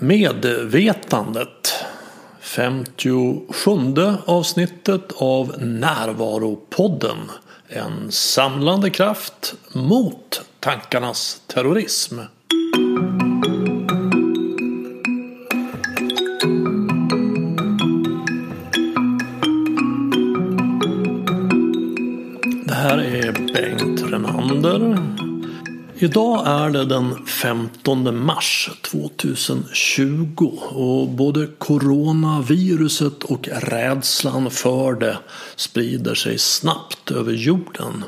Medvetandet 57 avsnittet av Närvaropodden En samlande kraft mot tankarnas terrorism. Det här är Bengt Renander. Idag är det den 15 mars 2020 och både coronaviruset och rädslan för det sprider sig snabbt över jorden.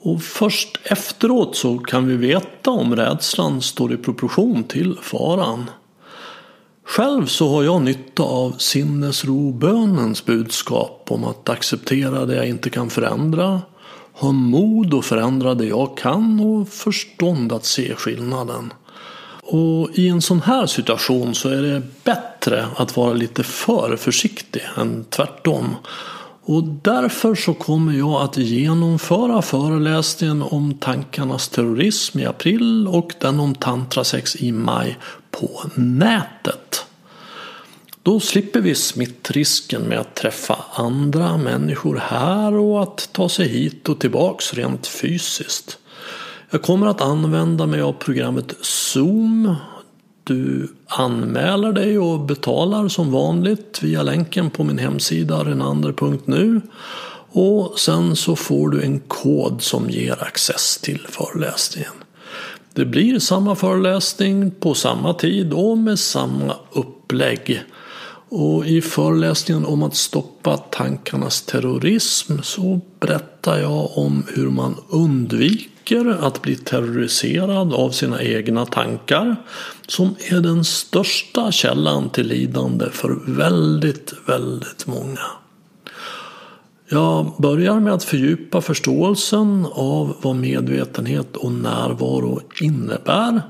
Och först efteråt så kan vi veta om rädslan står i proportion till faran. Själv så har jag nytta av sinnesrobönens budskap om att acceptera det jag inte kan förändra, ha mod att förändra det jag kan och förstånd att se skillnaden. Och i en sån här situation så är det bättre att vara lite för försiktig än tvärtom. Och därför så kommer jag att genomföra föreläsningen om tankarnas terrorism i april och den om tantrasex i maj på nätet. Då slipper vi smittrisken med att träffa andra människor här och att ta sig hit och tillbaks rent fysiskt. Jag kommer att använda mig av programmet Zoom. Du anmäler dig och betalar som vanligt via länken på min hemsida renander.nu och sen så får du en kod som ger access till föreläsningen. Det blir samma föreläsning på samma tid och med samma upplägg. Och i föreläsningen om att stoppa tankarnas terrorism så berättar jag om hur man undviker att bli terroriserad av sina egna tankar som är den största källan till lidande för väldigt, väldigt många. Jag börjar med att fördjupa förståelsen av vad medvetenhet och närvaro innebär.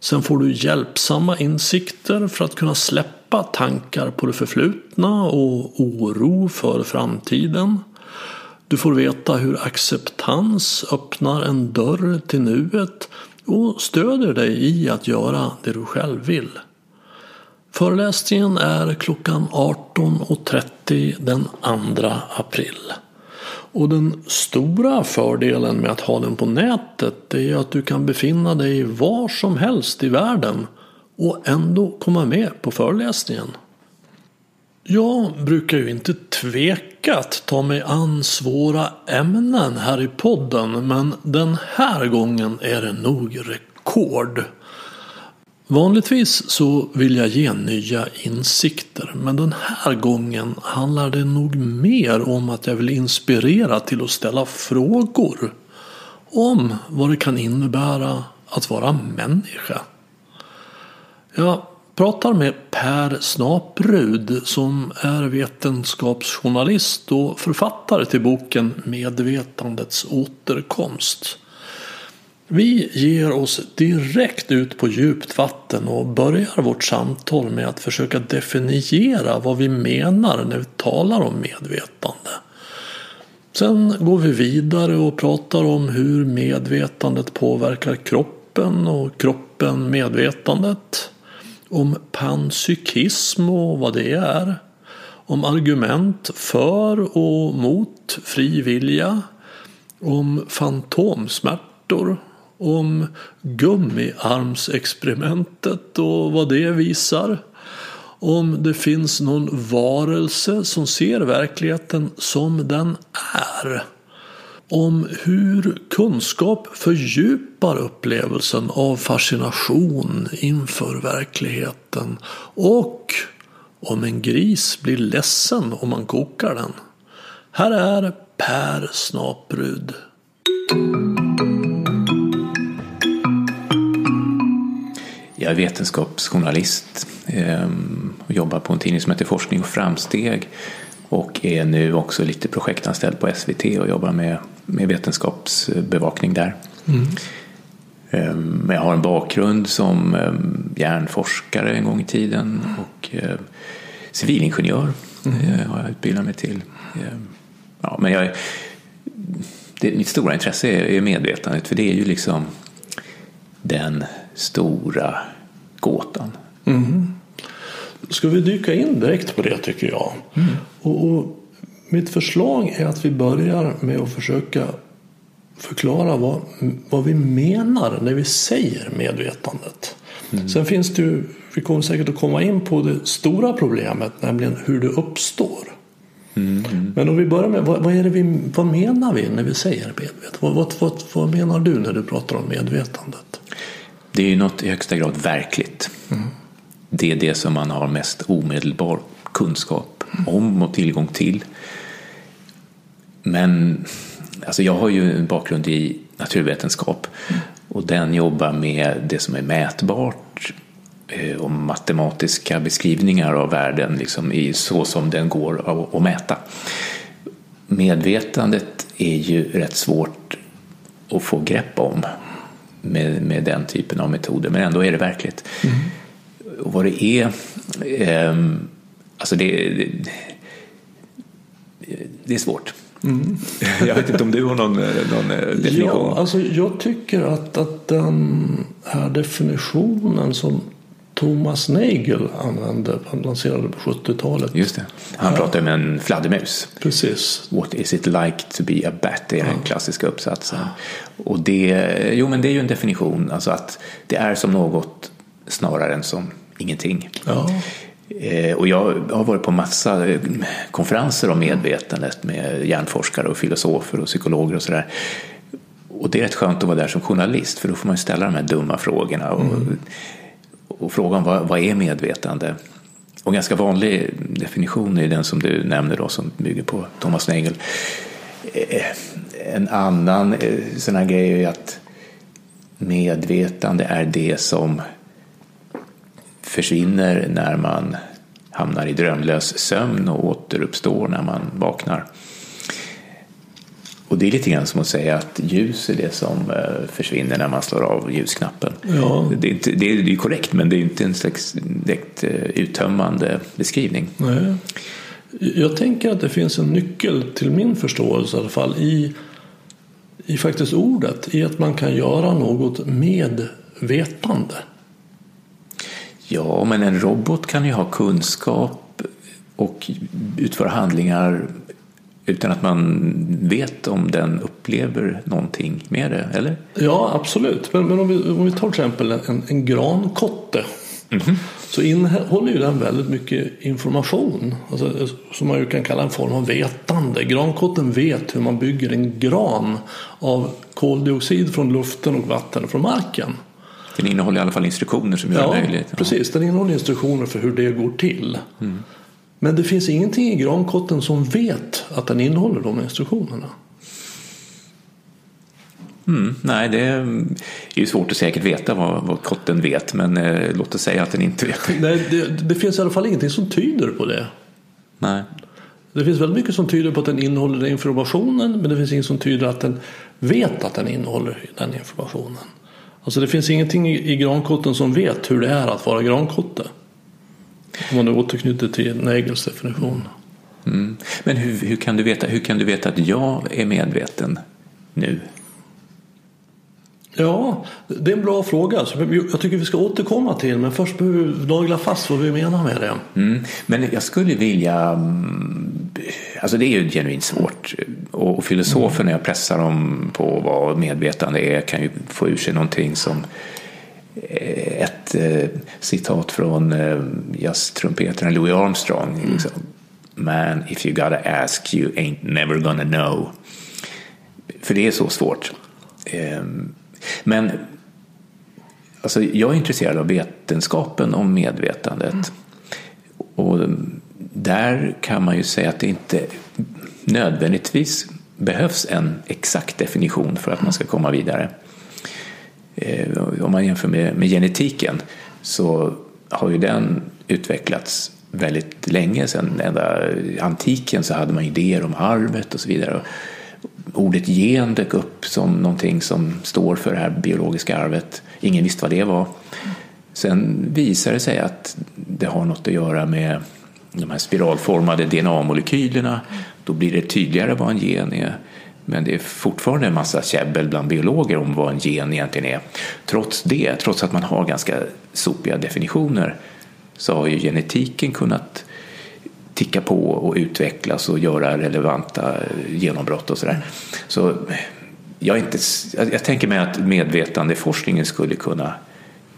Sen får du hjälpsamma insikter för att kunna släppa tankar på det förflutna och oro för framtiden. Du får veta hur acceptans öppnar en dörr till nuet och stöder dig i att göra det du själv vill. Föreläsningen är klockan 18.30 den 2 april. Och den stora fördelen med att ha den på nätet är att du kan befinna dig var som helst i världen och ändå komma med på föreläsningen. Jag brukar ju inte tveka att ta mig an svåra ämnen här i podden men den här gången är det nog rekord. Vanligtvis så vill jag ge nya insikter men den här gången handlar det nog mer om att jag vill inspirera till att ställa frågor om vad det kan innebära att vara människa. Jag pratar med Per Snaprud som är vetenskapsjournalist och författare till boken Medvetandets återkomst. Vi ger oss direkt ut på djupt vatten och börjar vårt samtal med att försöka definiera vad vi menar när vi talar om medvetande. Sen går vi vidare och pratar om hur medvetandet påverkar kroppen och kroppen medvetandet. Om panpsykism och vad det är. Om argument för och mot fri vilja. Om fantomsmärtor om gummiarmsexperimentet och vad det visar. Om det finns någon varelse som ser verkligheten som den är. Om hur kunskap fördjupar upplevelsen av fascination inför verkligheten. Och om en gris blir ledsen om man kokar den. Här är Per Snaprud. Jag är vetenskapsjournalist ehm, och jobbar på en tidning som heter Forskning och framsteg och är nu också lite projektanställd på SVT och jobbar med, med vetenskapsbevakning där. Mm. Ehm, jag har en bakgrund som ehm, hjärnforskare en gång i tiden och civilingenjör mm. Eh, har jag utbildat mig till. Ja, men jag, det, mitt stora intresse är, är medvetandet för det är ju liksom den stora gåtan. Mm. Ska vi dyka in direkt på det tycker jag. Mm. Och, och, mitt förslag är att vi börjar med att försöka förklara vad, vad vi menar när vi säger medvetandet. Mm. Sen finns det ju, vi kommer säkert att komma in på det stora problemet, nämligen hur det uppstår. Mm. Men om vi börjar med, vad, vad, är det vi, vad menar vi när vi säger medvetet? Vad, vad, vad, vad menar du när du pratar om medvetandet? Det är ju något i högsta grad verkligt. Mm. Det är det som man har mest omedelbar kunskap om och tillgång till. Men alltså jag har ju en bakgrund i naturvetenskap och den jobbar med det som är mätbart eh, och matematiska beskrivningar av världen liksom i så som den går att mäta. Medvetandet är ju rätt svårt att få grepp om med, med den typen av metoder, men ändå är det verkligt. Mm. Och vad det är, eh, alltså det, det, det är svårt. Mm. Jag vet inte om du har någon, någon eh, definition? Ja, alltså jag tycker att, att den här definitionen som Thomas Nagel använde, han lanserade på 70-talet. Just det. Han ja. pratade med en fladdermus. Precis. What is it like to be a bat? Är den klassiska uppsatsen. Och det, jo men det är ju en definition, alltså att det är som något snarare än som ingenting. Ja. Eh, och jag har varit på massa eh, konferenser om medvetandet med hjärnforskare och filosofer och psykologer och sådär. Och det är rätt skönt att vara där som journalist för då får man ställa de här dumma frågorna och, mm. och fråga om vad, vad är medvetande? Och en ganska vanlig definition är den som du nämner då som bygger på Thomas Nagel. Eh, en annan sån här grej är att medvetande är det som försvinner när man hamnar i drömlös sömn och återuppstår när man vaknar. Och det är lite grann som att säga att ljus är det som eh, försvinner när man slår av ljusknappen. Ja. Det, är inte, det är korrekt men det är inte en slags direkt eh, uttömmande beskrivning. Nej. Jag tänker att det finns en nyckel till min förståelse i alla fall i, i faktiskt ordet, i att man kan göra något med vetande. Ja, men en robot kan ju ha kunskap och utföra handlingar utan att man vet om den upplever någonting med det, eller? Ja, absolut. Men, men om, vi, om vi tar till exempel en, en grankotte mm -hmm. så innehåller ju den väldigt mycket information alltså, som man ju kan kalla en form av vetande. Grankotten vet hur man bygger en gran av koldioxid från luften och vatten från marken. Den innehåller i alla fall instruktioner som gör ja, det möjligt. Ja, precis. Den innehåller instruktioner för hur det går till. Mm. Men det finns ingenting i grankotten som vet att den innehåller de instruktionerna. Mm, nej, det är ju svårt att säkert veta vad, vad kotten vet, men eh, låt oss säga att den inte vet. Nej, det, det, finns i alla fall ingenting som tyder på det. Nej. Det finns väldigt mycket som tyder på att den innehåller den informationen, men det finns inget som tyder att den vet att den innehåller den informationen. Alltså det finns ingenting i grankotten som vet hur det är att vara grankotte. Om man nu återknyter till Nagels definition. Mm. Men hur, hur, kan du veta, hur kan du veta att jag är medveten nu? Ja, det är en bra fråga som jag tycker vi ska återkomma till. Men först behöver vi nagla fast vad vi menar med det. Mm. Men jag skulle vilja... Mm, alltså det är ju genuint svårt. Och filosofer mm. när jag pressar dem på vad medvetande är kan ju få ur sig någonting som eh, ett eh, citat från eh, jazztrumpetaren Louis Armstrong. Mm. Liksom. Man, if you gotta ask you ain't never gonna know. För det är så svårt. Um, men alltså, jag är intresserad av vetenskapen om medvetandet. Mm. Och där kan man ju säga att det inte nödvändigtvis behövs en exakt definition för att man ska komma vidare. Eh, om man jämför med, med genetiken så har ju den utvecklats väldigt länge sedan. Ända antiken så hade man idéer om arvet och så vidare ordet gen dök upp som någonting som står för det här biologiska arvet. Ingen visste vad det var. Sen visade det sig att det har något att göra med de här spiralformade DNA-molekylerna. Då blir det tydligare vad en gen är. Men det är fortfarande en massa käbbel bland biologer om vad en gen egentligen är. Trots det, trots att man har ganska sopiga definitioner, så har ju genetiken kunnat ticka på och utvecklas och göra relevanta genombrott och sådär. Så jag, inte, jag tänker mig att medvetandeforskningen skulle kunna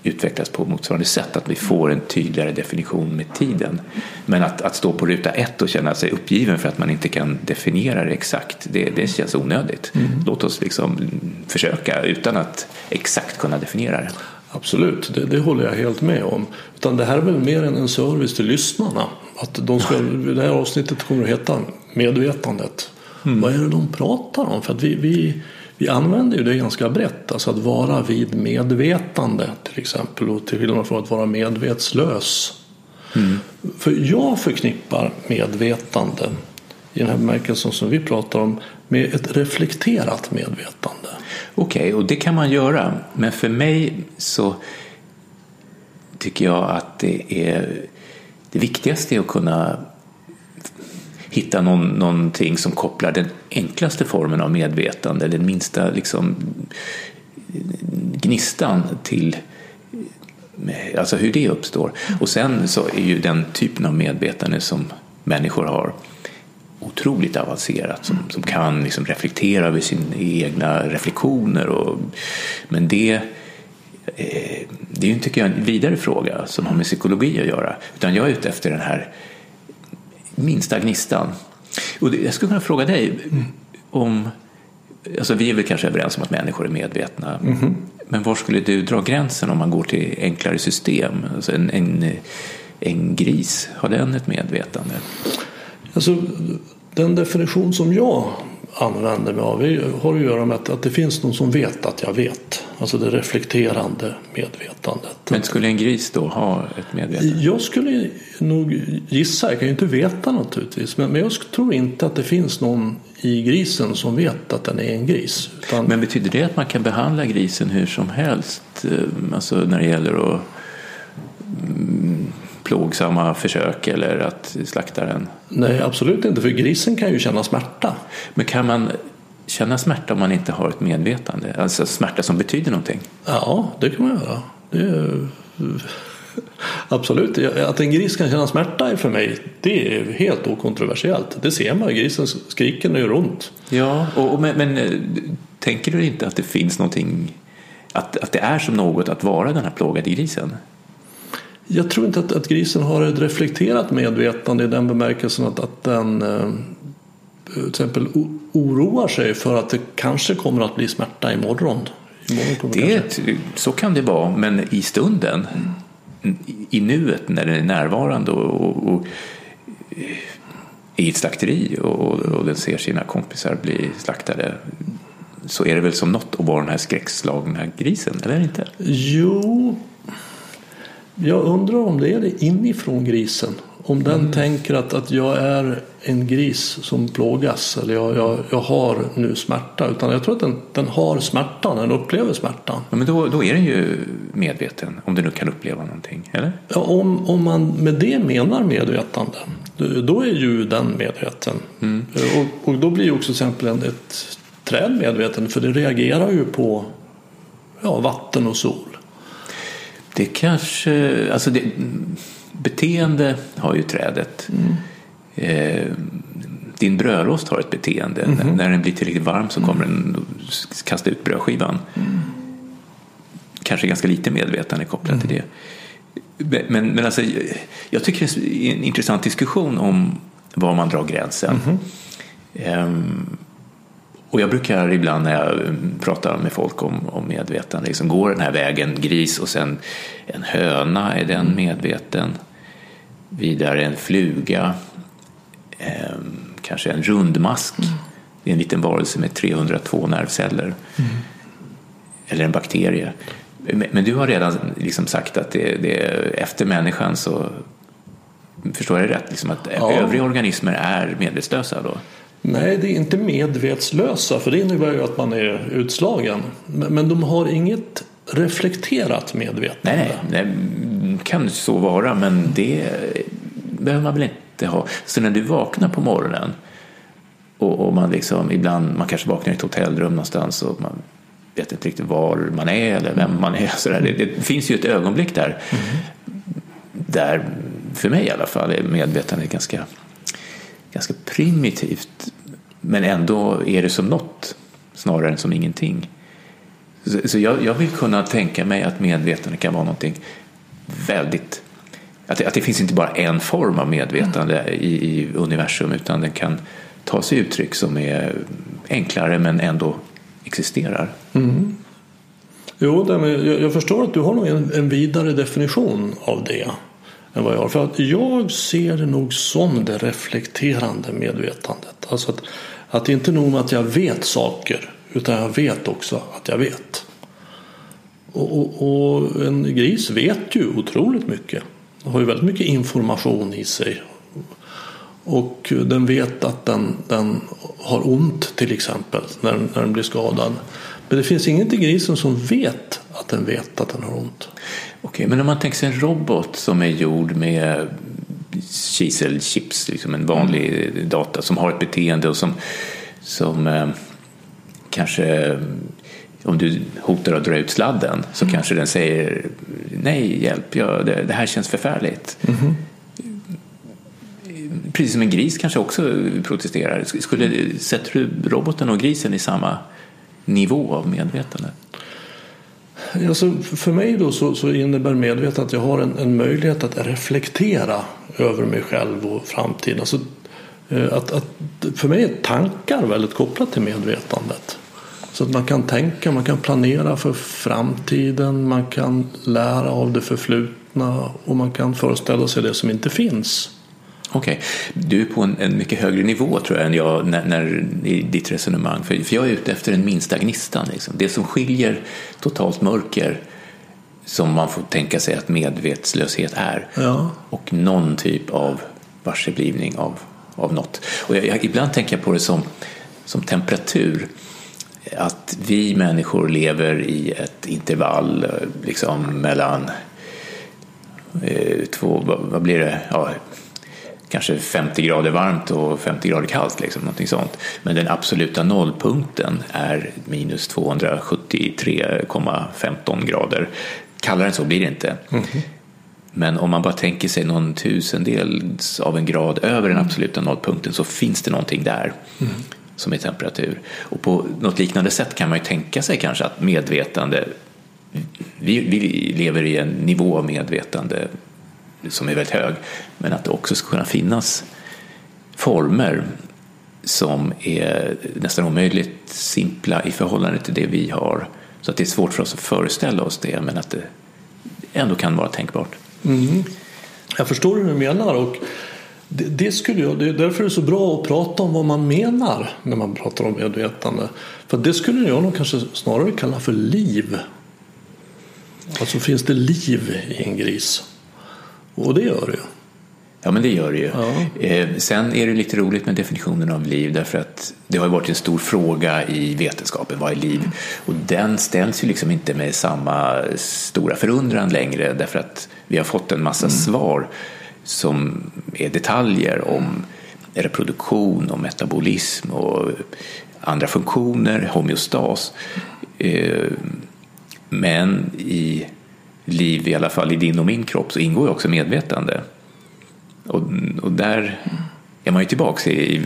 utvecklas på motsvarande sätt, att vi får en tydligare definition med tiden. Men att, att stå på ruta ett och känna sig uppgiven för att man inte kan definiera det exakt, det, det känns onödigt. Mm. Låt oss liksom försöka utan att exakt kunna definiera det. Absolut, det, det, håller jag helt med om. Utan det här är väl mer än en service till lyssnarna. Att de ska, det här avsnittet kommer att heta Medvetandet. Mm. Vad är det de pratar om? För att vi, vi, vi använder ju det ganska brett. Alltså att vara vid medvetande till exempel. Och till skillnad från att vara medvetslös. Mm. För jag förknippar medvetande i den här bemärkelsen som vi pratar om med ett reflekterat medvetande. Okej, okay, och det kan man göra. Men för mig så tycker jag att det är det viktigaste är att kunna hitta någon, någonting som kopplar den enklaste formen av medvetande, den minsta liksom, gnistan till alltså hur det uppstår. Och sen så är ju den typen av medvetande som människor har otroligt avancerat som, som kan liksom reflektera över sina egna reflektioner. Och, men det, det är ju tycker jag, en vidare fråga som har med psykologi att göra. Utan jag är ute efter den här minsta gnistan. Och jag skulle kunna fråga dig om Alltså vi är väl kanske överens om att människor är medvetna. Mm. Men var skulle du dra gränsen om man går till enklare system? Alltså en, en, en gris, har den ett medvetande? Alltså, den definition som jag använder mig av har att göra med att, att det finns någon som vet att jag vet. Alltså det reflekterande medvetandet. Men skulle en gris då ha ett medvetande? Jag skulle nog gissa, jag kan ju inte veta naturligtvis, men, men jag tror inte att det finns någon i grisen som vet att den är en gris. Utan... Men betyder det att man kan behandla grisen hur som helst? Eh, alltså när det gäller att plågsamma försök eller att slakta den? Nej, absolut inte, för grisen kan ju känna smärta. Men kan man känna smärta om man inte har ett medvetande? Alltså smärta som betyder någonting? Ja, det kan man göra. Är... Absolut, att en gris kan känna smärta är för mig det är helt okontroversiellt. Det ser man, grisen skriker gör ont. Ja, och, och men, men, eh, tänker du inte att det finns någonting, att, att det är som något att vara den här plågade grisen? Jag tror inte att, att grisen har ett reflekterat medvetande i den bemärkelsen att, att den eh, till exempel oroar sig för att det kanske kommer att bli smärta imorgon. imorgon det, så kan det vara, men i stunden, mm. i nuet när den är närvarande och, och, och i ett slakteri och, och den ser sina kompisar bli slaktade så är det väl som något att vara den här skräckslagna grisen, eller inte? Jo, jag undrar om det är det inifrån grisen. Om den mm. tänker att, att jag är en gris som plågas eller jag, jag, jag har nu smärta. Utan jag tror att den, den har smärtan, den upplever smärtan. Ja, men då, då är den ju medveten, om den nu kan uppleva någonting, eller? Ja, om, om man med det menar medvetande, då är ju den medveten. Mm. Och, och då blir ju också till exempel ett träd medveten, för det reagerar ju på ja, vatten och sol. Det kanske, alltså det, beteende har ju trädet. Mm. Eh, din brödrost har ett beteende. Mm. När den blir tillräckligt varm så kommer den kasta ut brödskivan. Mm. Kanske ganska lite medvetande kopplat till mm. det. Men, men alltså, jag tycker det är en intressant diskussion om var man drar gränsen. Um, och jag brukar ibland när jag mm, pratar med folk om, om medvetande, liksom går den här vägen, gris och sen en höna, är den medveten? Vidare en fluga, eh, kanske en rundmask, mm. det är en liten varelse med 302 nervceller. Mm. Eller en bakterie. Men du har redan liksom sagt att det, det efter människan så Förstår jag rätt? Liksom att ja. övriga organismer är medvetslösa då? Nej, det är inte medvetslösa för det innebär ju att man är utslagen. Men de har inget reflekterat medvetande. Nej, nej, det kan så vara men det behöver man väl inte ha. Så när du vaknar på morgonen och, och man liksom ibland, man kanske vaknar i ett hotellrum någonstans och man vet inte riktigt var man är eller vem man är. Så. Det, det finns ju ett ögonblick där. Mm där, för mig i alla fall, är medvetandet ganska, ganska primitivt. Men ändå är det som något snarare än som ingenting. Så, så jag, jag, vill kunna tänka mig att medvetande kan vara någonting väldigt att det, att det finns inte bara en form av medvetande mm. i, i universum utan den kan ta sig uttryck som är enklare men ändå existerar. Mm. Jo, jag, förstår att du har nog en vidare definition av det än vad jag har. För att jag ser det nog som det reflekterande medvetandet. Alltså att, att det inte nog med att jag vet saker utan jag vet också att jag vet. Och, och, och en gris vet ju otroligt mycket. Den har ju väldigt mycket information i sig. Och den vet att den, den har ont till exempel när, när den blir skadad. Men det finns inget i grisen som vet att den vet att den har ont. Okej, men om man tänker sig en robot som är gjord med kiselchips, liksom en vanlig mm. data som har ett beteende och som, som eh, kanske om du hotar att dra ut sladden så mm. kanske den säger nej, hjälp, ja, det, det här känns förfärligt. Mm. Precis som en gris kanske också protesterar. Skulle, sätter du roboten och grisen i samma nivå av medvetande? Alltså för mig då så, så innebär medvetandet att jag har en, en, möjlighet att reflektera över mig själv och framtiden. Alltså, eh, att, att, för mig är tankar väldigt kopplat till medvetandet. Så att man kan tänka, man kan planera för framtiden, man kan lära av det förflutna och man kan föreställa sig det som inte finns. Okej, okay. du är på en, en, mycket högre nivå tror jag än jag när, när, i ditt resonemang. För, för jag är ute efter den minsta gnistan. Liksom. Det som skiljer totalt mörker som man får tänka sig att medvetslöshet är ja. och någon typ av varseblivning av, av något. Och jag, jag, ibland tänker jag på det som, som temperatur att vi människor lever i ett intervall liksom mellan eh, två, vad blir det, ja, kanske 50 grader varmt och 50 grader kallt, liksom, någonting sånt. Men den absoluta nollpunkten är minus 273,15 grader. Kallare än så blir det inte. Mm. Men om man bara tänker sig någon tusendels av en grad över den absoluta nollpunkten så finns det någonting där. Mm som är temperatur. Och på något liknande sätt kan man ju tänka sig kanske att medvetande, vi, vi lever i en nivå av medvetande som är väldigt hög, men att det också ska kunna finnas former som är nästan omöjligt simpla i förhållande till det vi har. Så att det är svårt för oss att föreställa oss det, men att det ändå kan vara tänkbart. Mm. Jag förstår hur du menar och det, det, skulle jag, det är därför det är så bra att prata om vad man menar när man pratar om medvetande. För det skulle jag nog kanske snarare kalla för liv. Alltså finns det liv i en gris? Och det gör det ju. Ja, men det gör det ju. Ja. Eh, sen är det lite roligt med definitionen av liv därför att det har varit en stor fråga i vetenskapen, vad är liv? Mm. Och den ställs ju liksom inte med samma stora förundran längre därför att vi har fått en massa mm. svar som är detaljer om reproduktion och metabolism och andra funktioner, homeostas. Eh, men i liv, i alla fall i din och min kropp, så ingår ju också medvetande. Och, och där är man ju tillbaka i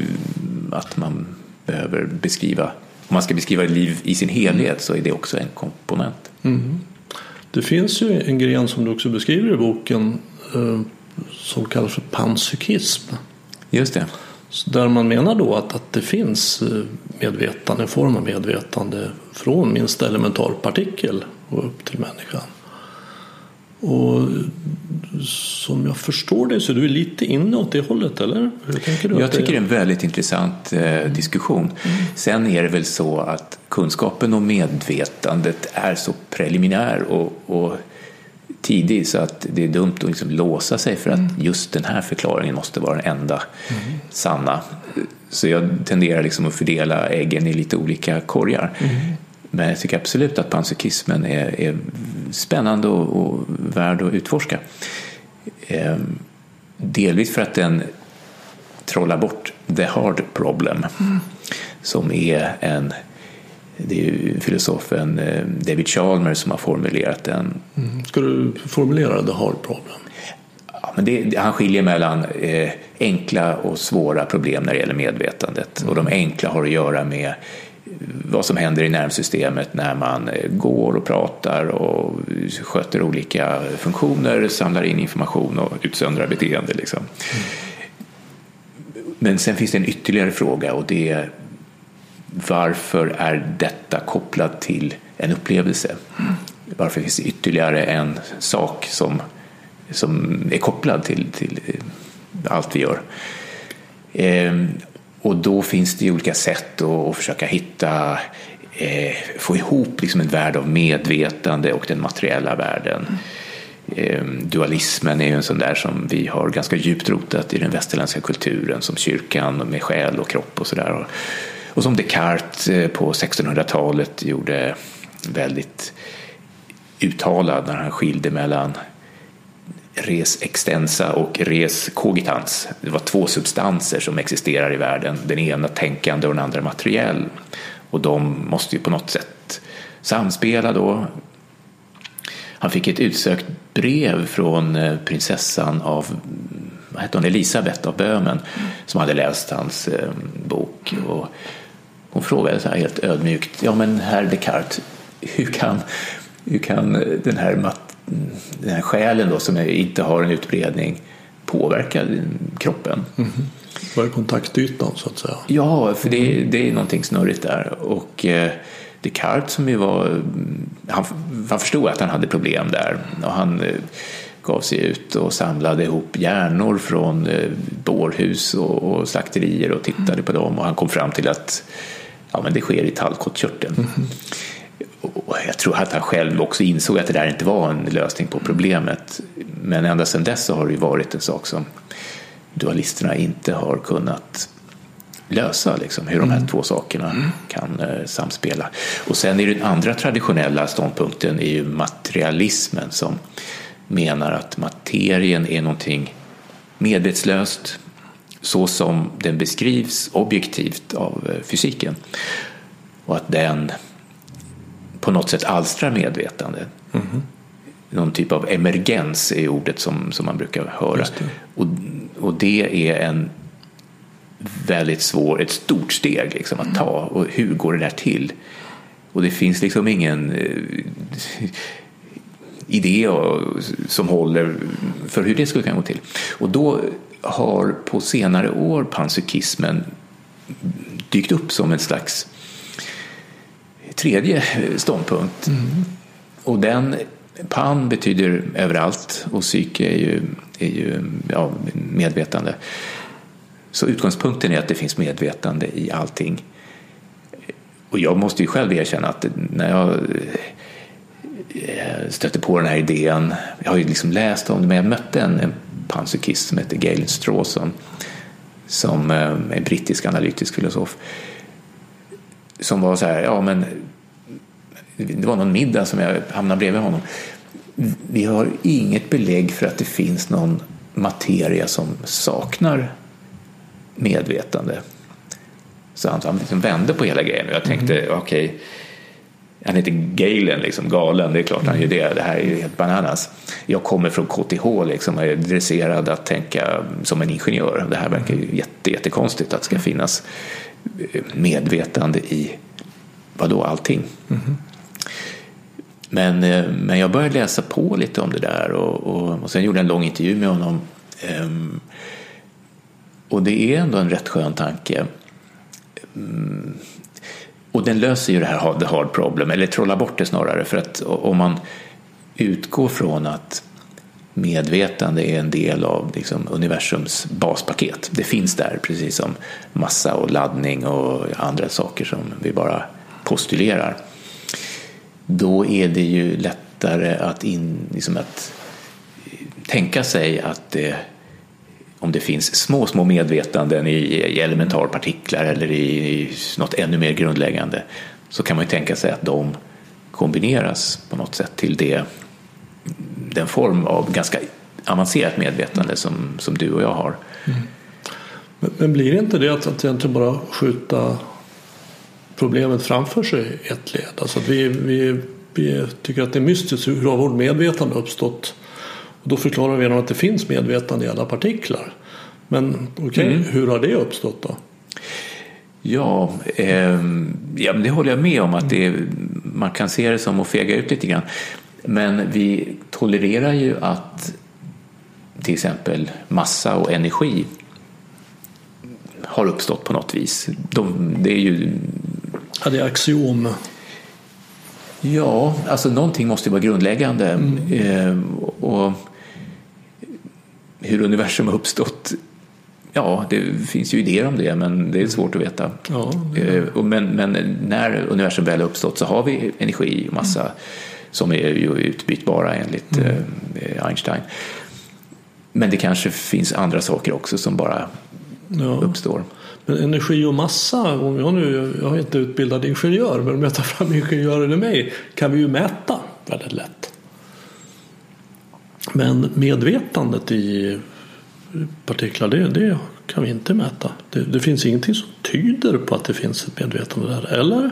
att man behöver beskriva, om man ska beskriva liv i sin helhet så är det också en komponent. Mm. Det finns ju en gren som du också beskriver i boken eh, som kallas för panpsykism. Just det. Där man menar då att, att det finns eh, medvetande, en form av medvetande från minsta elementarpartikel och upp till människan. Och som jag förstår det så är du lite inne åt det hållet, eller? Hur tänker du jag tycker det är en väldigt intressant eh, diskussion. Mm. Sen är det väl så att kunskapen och medvetandet är så preliminär och, och tidig så att det är dumt att liksom låsa sig för att mm. just den här förklaringen måste vara den enda mm. sanna. Så jag tenderar liksom att fördela äggen i lite olika korgar. Mm. Men jag tycker absolut att panpsykismen är, är spännande och, och värd att utforska. Ehm, delvis för att den trollar bort the hard problem mm. som är en det är ju filosofen eh, David Chalmers som har formulerat den. Mm. Ska du formulera the hard problem? Ja, men det, han skiljer mellan eh, enkla och svåra problem när det gäller medvetandet. Och de enkla har att göra med vad som händer i nervsystemet när man eh, går och pratar och sköter olika funktioner, samlar in information och utsöndrar beteende. Liksom. Mm. Men sen finns det en ytterligare fråga och det är varför är detta kopplat till en upplevelse? Mm. Varför finns det ytterligare en sak som, som är kopplad till, till eh, allt vi gör? Ehm, och då finns det ju olika sätt att, försöka hitta, eh, få ihop liksom en värld av medvetande och den materiella världen. Eh, dualismen är ju en sån där som vi har ganska djupt rotat i den västerländska kulturen som kyrkan med själ och kropp och sådär. Och, och som Descartes eh, på 1600-talet gjorde väldigt uttalad när han skilde mellan res extensa och res cogitans. Det var två substanser som existerar i världen. Den ena tänkande och den andra materiell. Och de måste ju på något sätt samspela då. Han fick ett utsökt brev från eh, prinsessan av vad hette hon, Elisabeth av Böhmen som hade läst hans eh, bok. Och hon frågade så här helt ödmjukt, ja men herr Descartes, hur kan, hur kan eh, den här den här själen då som inte har en utbredning påverkar kroppen. Mm -hmm. Vad är kontaktytan så att säga? Ja, för det, det är någonting snurrigt där. Och eh, Descartes som ju var, han, han förstod att han hade problem där och han eh, gav sig ut och samlade ihop hjärnor från eh, bårhus och, och slakterier och tittade mm. på dem och han kom fram till att ja, men det sker i tallkottkörteln. Mm. Och jag tror att han själv också insåg att det där inte var en lösning på problemet. Men ända sedan dess så har det ju varit en sak som dualisterna inte har kunnat lösa, liksom, hur de här mm. två sakerna mm. kan eh, samspela. Och sen är den andra traditionella ståndpunkten är ju materialismen som menar att materien är någonting medvetslöst så som den beskrivs objektivt av eh, fysiken och att den på något sätt alstrar medvetande. Mm. Någon typ av emergens är ordet som, som man brukar höra. Det. Och, och det är en väldigt svår, ett stort steg liksom att ta. Och hur går det där till? Och det finns liksom ingen eh, idé som håller för hur det skulle kunna gå till. Och då har på senare år panpsykismen dykt upp som en slags tredje eh, ståndpunkt. Mm. Och den, pan betyder överallt och psyke är ju, är ju ja, medvetande. Så utgångspunkten är att det finns medvetande i allting. Och jag måste ju själv erkänna att när jag eh, stötte på den här idén, jag har ju liksom läst om det, men jag mötte en, en panpsykist som heter Galen Strawson som eh, är en brittisk analytisk filosof som var så här, ja men det var någon middag som jag hamnade bredvid honom. Vi har inget belägg för att det finns någon materia som saknar medvetande. Så han, liksom vände på hela grejen och jag tänkte, mm. okej, okay, han heter Galen, liksom, galen, det är klart han är det, det här är ju helt bananas. Jag kommer från KTH liksom, och är dresserad att tänka som en ingenjör. Det här verkar ju jätte, jättekonstigt att det ska finnas medvetande i vadå, allting. Mm. Men, eh, men jag började läsa på lite om det där och, och, och sen gjorde jag en lång intervju med honom. Um, och det är ändå en rätt skön tanke. Um, och den löser ju det här the hard problem, eller trollar bort det snarare. För att om man utgår från att medvetande är en del av liksom, universums baspaket. Det finns där precis som massa och laddning och andra saker som vi bara postulerar då är det ju lättare att, in, liksom att eh, tänka sig att det, om det finns små, små medvetanden i, i elementarpartiklar eller i, i något ännu mer grundläggande så kan man ju tänka sig att de kombineras på något sätt till det, den form av ganska avancerat medvetande som, som du och jag har. Mm. Men, men, blir det inte det att, att egentligen bara skjuta problemet framför sig ett led. Alltså att vi, vi, vi tycker att det är mystiskt hur har vårt medvetande uppstått? Och då förklarar vi att det finns medvetande i alla partiklar. Men okej, okay, mm. hur har det uppstått då? Ja, eh, ja det håller jag med om att det, man kan se det som att fega ut lite grann. Men vi tolererar ju att till exempel massa och energi har uppstått på något vis. De, det är ju... Ja, det är axiom. Ja, alltså någonting måste vara grundläggande. Mm. Eh, och hur universum har uppstått Ja, det finns ju idéer om det, men det är svårt att veta. Ja, eh, men, men, när universum väl har uppstått så har vi energi och massa mm. som är ju utbytbara enligt mm. Eh, Einstein. Men det kanske finns andra saker också som bara ja. uppstår. Men energi och massa, om jag nu, jag är inte utbildad ingenjör, men om jag tar fram ingenjören i mig kan vi ju mäta väldigt lätt. Men medvetandet i partiklar, det, det kan vi inte mäta. Det, det, finns ingenting som tyder på att det finns ett medvetande där, eller?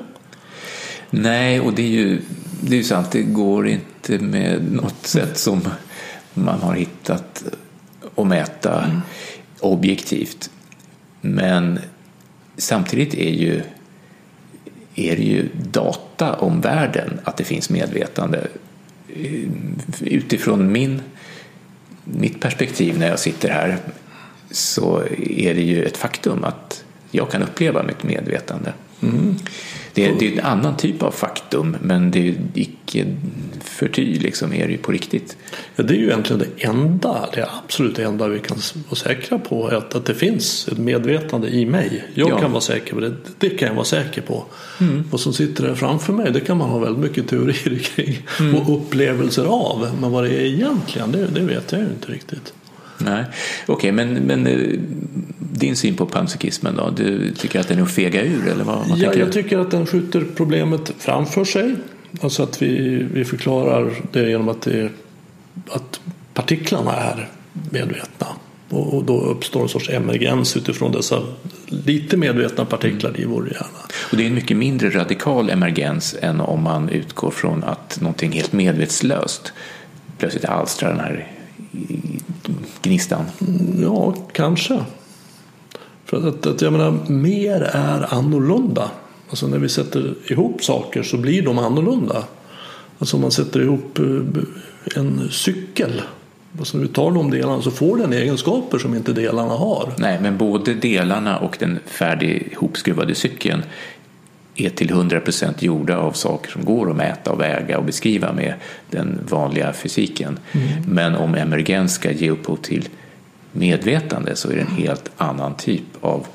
Nej, och det är ju, det är ju sant, det går inte med något sätt som man har hittat att mäta mm. objektivt. Men samtidigt är ju, är det ju data om världen att det finns medvetande. Utifrån min mitt perspektiv när jag sitter här så är det ju ett faktum att jag kan uppleva mitt medvetande. Mm. Det, det, är en annan typ av faktum men det är icke förty liksom är det ju på riktigt. Ja, det är ju egentligen det enda, det absolut enda vi kan vara säkra på att, att det finns ett medvetande i mig. Jag ja. kan vara säker på det, det kan jag vara säker på. Mm. Vad som sitter där framför mig det kan man ha väldigt mycket teorier kring mm. och upplevelser av. Men vad det är egentligen det, det vet jag ju inte riktigt. Nej, okej, okay, men, men eh, din syn på panpsykismen då? Du tycker att den är att fega ur? Eller vad, vad ja, jag tycker att den skjuter problemet framför sig. Alltså att vi, vi förklarar det genom att, det, att partiklarna är medvetna. Och, och då uppstår en sorts emergens utifrån dessa lite medvetna partiklar mm. i vår hjärna. Och det är en mycket mindre radikal emergens än om man utgår från att någonting helt medvetslöst plötsligt alstrar den här gnistan? Ja, kanske. För att, att jag menar, mer är annorlunda. Alltså när vi sätter ihop saker så blir de annorlunda. Alltså om man sätter ihop eh, en cykel. Alltså när vi tar de delarna så får den egenskaper som inte delarna har. Nej, men både delarna och den färdig ihopskruvade cykeln är till 100% gjorda av saker som går att mäta och väga och beskriva med den vanliga fysiken. Mm. Men om emergens ska ge upphov till medvetande så är det en helt annan typ av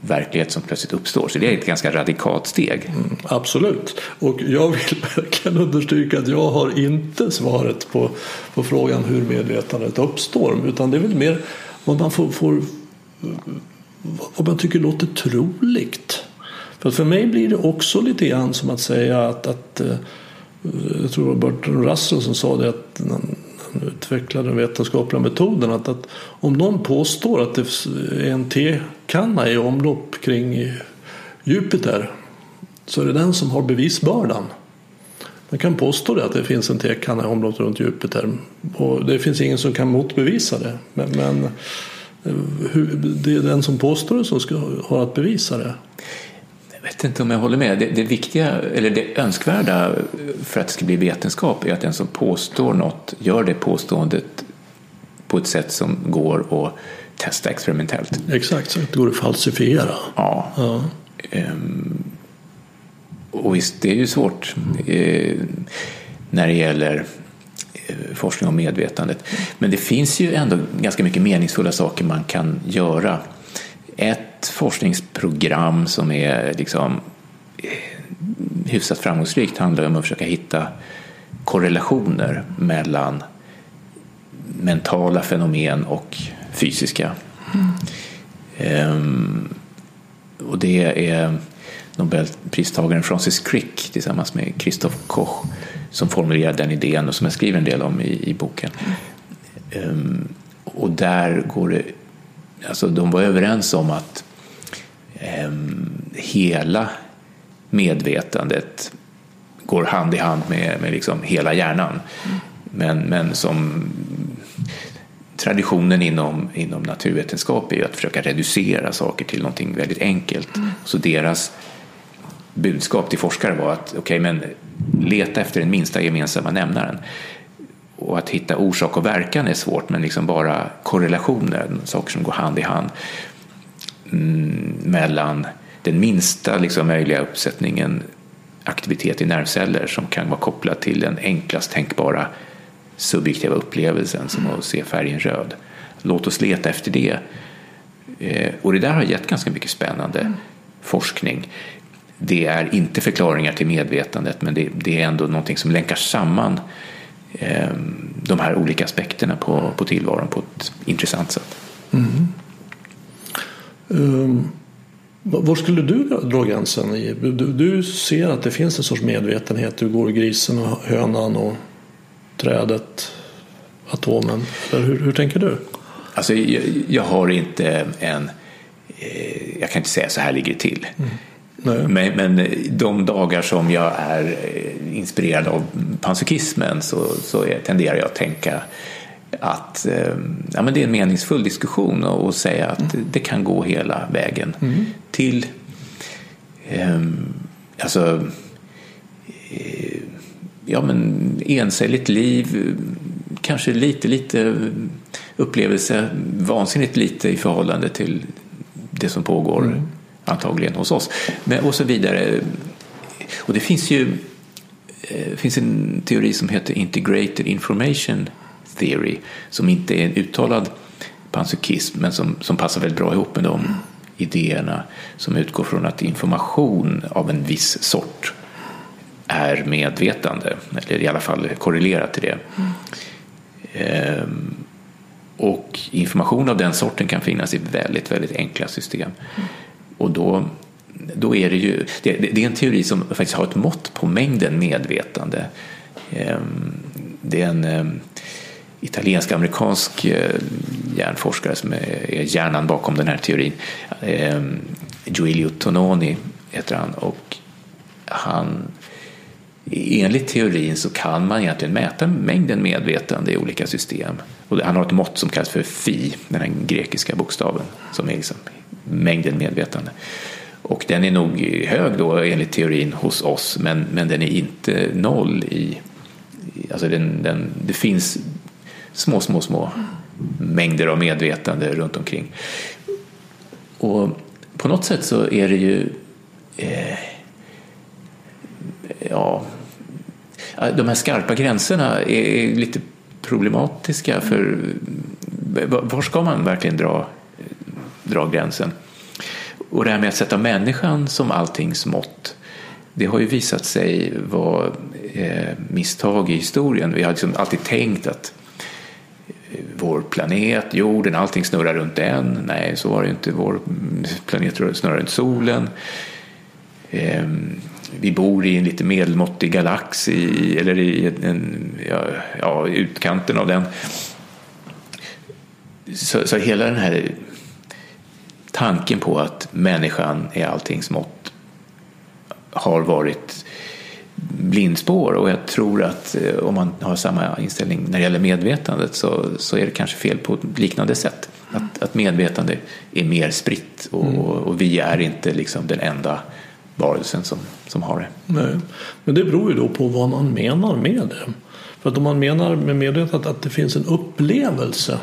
verklighet som plötsligt uppstår. Så det är ett ganska radikalt steg. Mm, absolut. Och jag vill verkligen understryka att jag har inte svaret på, på frågan hur medvetandet uppstår. Utan det är väl mer vad man får, får vad man tycker låter troligt. För för mig blir det också lite grann som att säga att, att eh, jag tror det var Bertrand Russell som sa det att utveckla den vetenskapliga metoden att, att om någon påstår att det är en tekanna i omlopp kring Jupiter så är det den som har bevisbördan. Man kan påstå det att det finns en tekanna i omlopp runt Jupiter och det finns ingen som kan motbevisa det. Men, men eh, hur, det är den som påstår det som ska har att bevisa det. Jag vet inte om jag håller med. Det, det, viktiga, eller det önskvärda för att det ska bli vetenskap är att den som påstår något gör det påståendet på ett sätt som går att testa experimentellt. Exakt, så att det går att falsifiera. Ja. ja. Um, och visst, det är ju svårt uh, när det gäller eh, forskning om medvetandet. Men det finns ju ändå ganska mycket meningsfulla saker man kan göra. Ett ett forskningsprogram som är liksom eh, hyfsat framgångsrikt handlar om att försöka hitta korrelationer mellan mentala fenomen och fysiska. Mm. Ehm, och det är Nobelpristagaren Francis Crick tillsammans med Christoph Koch som formulerar den idén och som jag skriver en del om i, i boken. Ehm, och där går det, alltså de var överens om att eh, hela medvetandet går hand i hand med, med liksom hela hjärnan. Mm. Men, men som traditionen inom, inom naturvetenskap är ju att försöka reducera saker till någonting väldigt enkelt. Mm. Så deras budskap till forskare var att okay, men leta efter den minsta gemensamma nämnaren. Och att hitta orsak och verkan är svårt, men liksom bara korrelationer, saker som går hand i hand mellan den minsta liksom, möjliga uppsättningen aktivitet i nervceller som kan vara kopplad till den enklast tänkbara subjektiva upplevelsen som att se färgen röd. Låt oss leta efter det. Eh, och det där har gett ganska mycket spännande forskning. Det är inte förklaringar till medvetandet men det, det är ändå någonting som länkar samman eh, de här olika aspekterna på, på tillvaron på ett intressant sätt. Mm. Um, var skulle du dra gränsen? I? Du, du, ser att det finns en sorts medvetenhet. Du går grisen och hönan och trädet, atomen. Hur, hur tänker du? Alltså, jag, jag, har inte en... Eh, jag kan inte säga så här ligger det till. Mm. Men, men, de dagar som jag är eh, inspirerad av panpsykismen så, så tenderar jag att tänka att eh, ja, men det är en meningsfull diskussion och, säga att mm. det kan gå hela vägen mm. till eh, alltså, eh, ja, men encelligt liv, kanske lite, lite upplevelse, vansinnigt lite i förhållande till det som pågår mm. antagligen hos oss. Men, och så vidare. Och det finns ju det finns en teori som heter Integrated Information Theory som inte är en uttalad panpsykism men som, som passar väldigt bra ihop med de mm. idéerna som utgår från att information av en viss sort är medvetande, eller i alla fall korrelerat till det. Mm. Ehm, och information av den sorten kan finnas i väldigt, väldigt enkla system. Mm. Och då, då är det ju, det, det, är en teori som faktiskt har ett mått på mängden medvetande. Ehm, det är en ehm, italiensk-amerikansk eh, hjärnforskare som är hjärnan bakom den här teorin. Eh, Giulio Tononi heter han och han Enligt teorin så kan man egentligen mäta mängden medvetande i olika system. Och han har ett mått som kallas för fi, den här grekiska bokstaven som är liksom mängden medvetande. Och den är nog hög då enligt teorin hos oss men, men den är inte noll i... Alltså den, den, det finns små, små, små mängder av medvetande runt omkring. Och på något sätt så är det ju eh, ja, de här skarpa gränserna är lite problematiska för var ska man verkligen dra, dra gränsen? Och det här med att sätta människan som alltings mått det har ju visat sig vara eh, misstag i historien. Vi har liksom alltid tänkt att vår planet, jorden, allting snurrar runt den. Nej, så var det inte. Vår planet snurrar runt solen. Ehm, vi bor i en lite medelmåttig galax, i, eller i en, ja, ja, utkanten av den. Så, så, hela den här tanken på att människan är alltings mått har varit blindspår och jag tror att eh, om man har samma inställning när det gäller medvetandet så, så är det kanske fel på ett liknande sätt. Att, att medvetande är mer spritt och, mm. och vi är inte liksom den enda varelsen som, som har det. Nej. Men det beror ju då på vad man menar med det. För att om man menar med medvetandet att det finns en upplevelse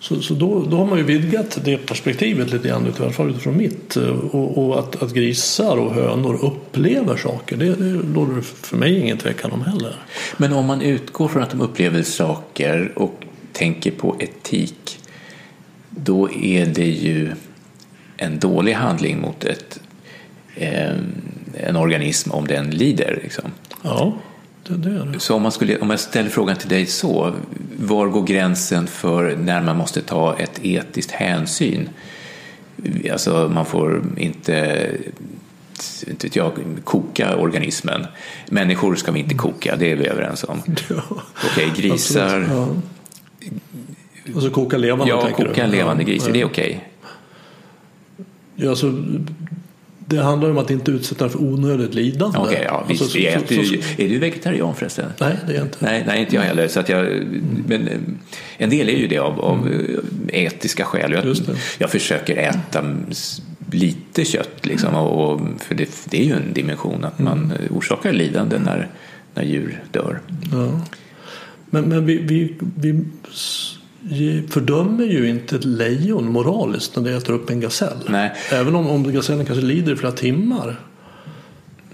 så, så då, då har man ju vidgat det perspektivet lite grann, i alla fall utifrån mitt. Och, och att, att, grisar och hönor upplever saker, det, det råder det för mig ingen tvekan om heller. Men om man utgår från att de upplever saker och tänker på etik, då är det ju en dålig handling mot ett, eh, en organism om den lider. Liksom. Ja. Så om, man skulle, om jag ställer frågan till dig så, var går gränsen för när man måste ta ett etiskt hänsyn? Alltså man får inte, inte vet jag, koka organismen. Människor ska vi inte koka, det är vi överens om. Ja, okej, okay, grisar. Ja. Alltså koka levande Ja, koka du? levande grisar, ja, det är okej. Okay. Ja, alltså, det handlar om att inte utsätta för onödigt lidande. Okej, okay, ja, visst. Alltså, så, äter, så, så, är du vegetarian förresten? Nej, det är jag inte. Nej, nej inte jag heller. Så att jag, men eh, en del är ju det av, av mm. etiska skäl. Jag, jag försöker äta lite kött, liksom, och, för det, det, är ju en dimension att man mm. orsakar lidande när, när djur dör. Ja. Men, men vi, vi, vi fördömer ju inte ett lejon moraliskt när det äter upp en gasell. Nej. Även om, om gasellen kanske lider i flera timmar.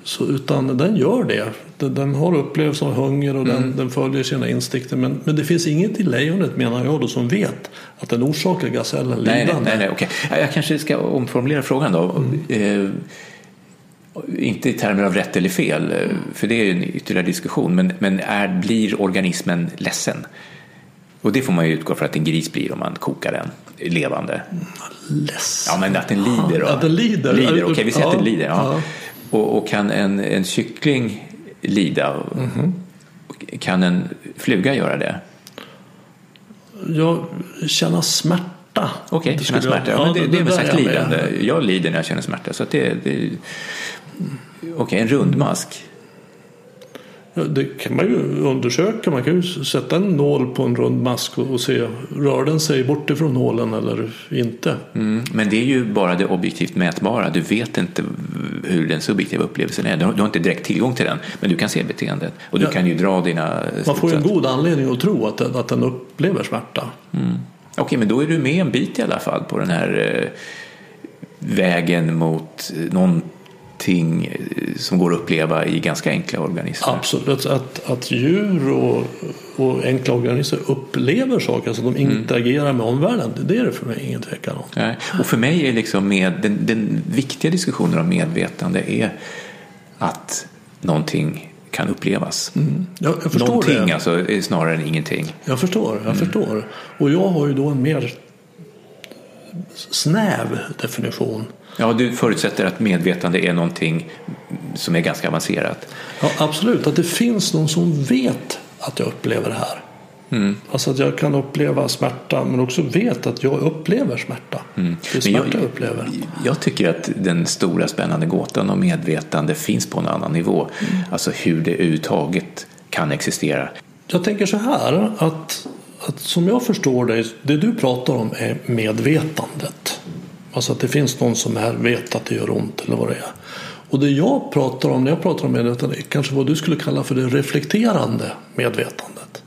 Så, utan den gör det. Den, den har upplevelse av hunger och mm. den, den, följer sina instinkter. Men, men det finns inget i lejonet menar jag då som vet att den orsakar gasellen lidande. Nej, nej, nej, okay. Jag kanske ska omformulera frågan då. Mm. Eh, inte i termer av rätt eller fel, för det är en ytterligare diskussion, men, men är, blir organismen ledsen? Och det får man ju utgå från att en gris blir om man kokar den levande. Ledsen? Ja, men att den lider. Då. Att den lider? lider Okej, okay, vi säger ja, att den lider. Ja. ja. Och, och, kan en, en kyckling lida? Mm -hmm. Kan en fluga göra det? Ja, känna smärta Okej, okay, känna smärta. Ja, men det, det, det är väl sagt lidande. Jag lider när jag känner smärta. Så det, det, Okej, okay, en rundmask. Det kan man ju undersöka. Man kan ju sätta en nål på en rund mask och se rör den sig bort ifrån nålen eller inte. Mm, men det är ju bara det objektivt mätbara. Du vet inte hur den subjektiva upplevelsen är. Du har, du har inte direkt tillgång till den, men du kan se beteendet och du ja. kan ju dra dina Man får ju en god anledning att tro att den, att den upplever smärta. Mm. Okej, okay, men då är du med en bit i alla fall på den här eh, vägen mot någon ting eh, som går att uppleva i ganska enkla organismer. Absolut, att, att djur och, och enkla organismer upplever saker, alltså de mm. interagerar med omvärlden, det är det för mig ingen tvekan om. Nej. Och för mig är liksom med, den, den viktiga diskussionen om medvetande är att någonting kan upplevas. Mm. Jag, jag förstår någonting det. alltså, snarare än ingenting. Jag förstår, jag mm. förstår. Och jag har ju då en mer snäv definition Ja, du förutsätter att medvetande är någonting som är ganska avancerat. Ja, absolut, att det finns någon som vet att jag upplever det här. Mm. Alltså att jag kan uppleva smärta men också vet att jag upplever smärta. Mm. Det är smärta jag, jag, upplever. Jag tycker att den stora spännande gåtan om medvetande finns på en annan nivå. Mm. Alltså hur det överhuvudtaget kan existera. Jag tänker så här att, att som jag förstår dig, det du pratar om är medvetandet. Alltså att det finns någon som här vet att det gör ont eller vad det är. Och det jag pratar om när jag pratar om medvetande är kanske vad du skulle kalla för det reflekterande medvetandet.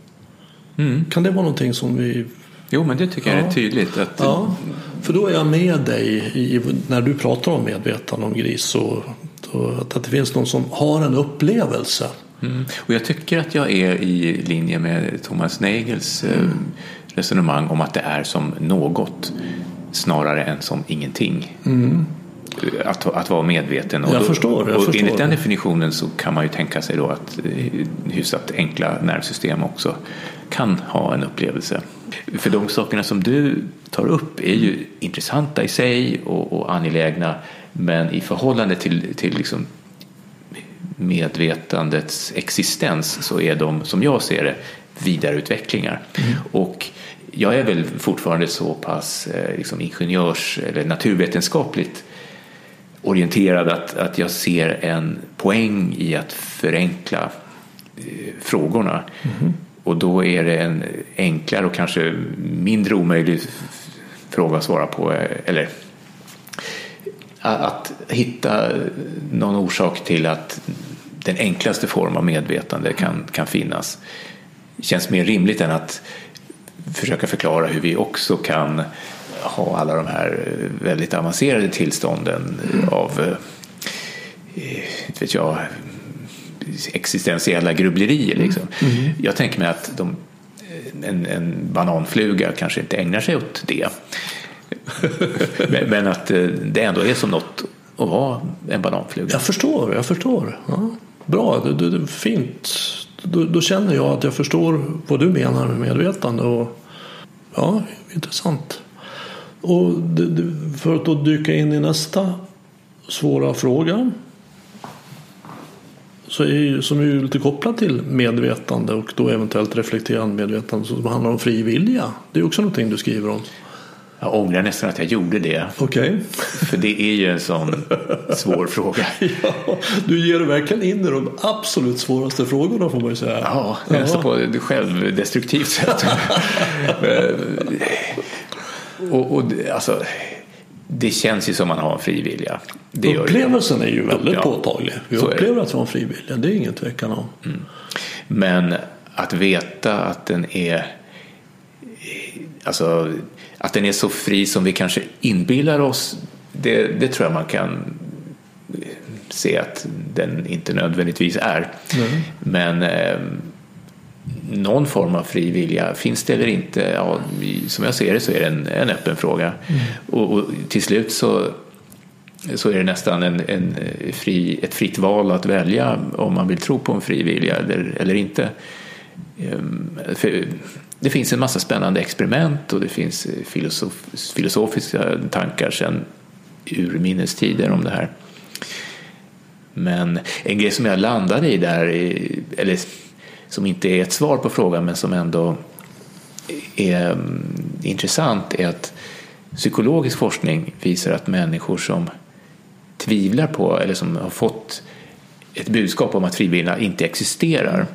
Mm. Kan det vara någonting som vi... Jo, men det tycker jag är tydligt. Att... Ja, för då är jag med dig i, när du pratar om medvetande om gris. Och, och att det finns någon som har en upplevelse. Mm. Och jag tycker att jag är i linje med Thomas Nagels mm. resonemang om att det är som något snarare än som ingenting. Mm. Att, att vara medveten. Och, jag förstår, jag och förstår enligt den definitionen så kan man ju tänka sig då att eh, hyfsat enkla nervsystem också kan ha en upplevelse. För de sakerna som du tar upp är ju intressanta i sig och, och angelägna men i förhållande till, till liksom medvetandets existens så är de, som jag ser det, vidareutvecklingar. Mm. Och jag är väl fortfarande så pass eh, liksom ingenjörs eller naturvetenskapligt orienterad att, att jag ser en poäng i att förenkla eh, frågorna. Mm. Och då är det en enklare och kanske mindre omöjlig fråga att svara på. Eh, eller att hitta någon orsak till att den enklaste form av medvetande kan, kan finnas känns mer rimligt än att försöka förklara hur vi också kan ha alla de här väldigt avancerade tillstånden av eh, inte vet jag, existentiella grubblerier. Liksom. Mm. mm. Jag tänker mig att de, en, en bananfluga kanske inte ägnar sig åt det. men, men, att eh, det ändå är som något att vara en bananfluga. Jag förstår, jag förstår. Ja. Bra, det, det, fint. Då, då, känner jag att jag förstår vad du menar med medvetande. Och Ja, intressant. Och för att då dyka in i nästa svåra fråga så är ju, som är lite kopplat till medvetande och då eventuellt reflekterande medvetande som handlar om fri vilja. Det är också någonting du skriver om. Jag ångrar nästan att jag gjorde det. Okej. För det är ju en sån svår fråga. Ja, du ger dig verkligen in i de absolut svåraste frågorna får man ju säga. Ja, nästan på ett självdestruktivt sätt. och, och det- alltså, det känns ju som man har en fri vilja. Det. Upplevelsen är ju väldigt Ja, påtaglig. Vi upplever att vi har en frivilliga, det är ingen tvekan om. Men att veta att den är alltså, att den är så fri som vi kanske inbillar oss det, det tror jag man kan se att den inte nödvändigtvis är. Men eh, någon form av fri vilja finns det eller inte? Ja, som jag ser det så är det en, en öppen fråga. Och, och till slut så så är det nästan en, en fri, ett fritt val att välja om man vill tro på en fri vilja eller, eller inte. Ehm, för det finns en massa spännande experiment och det finns eh, filosof, filosofiska tankar sedan urminnes tider om det här. Men en grej som jag landade i där, eller som inte är ett svar på frågan men som ändå är mm, intressant är att psykologisk forskning visar att människor som tvivlar på eller som har fått ett budskap om att frivilliga inte existerar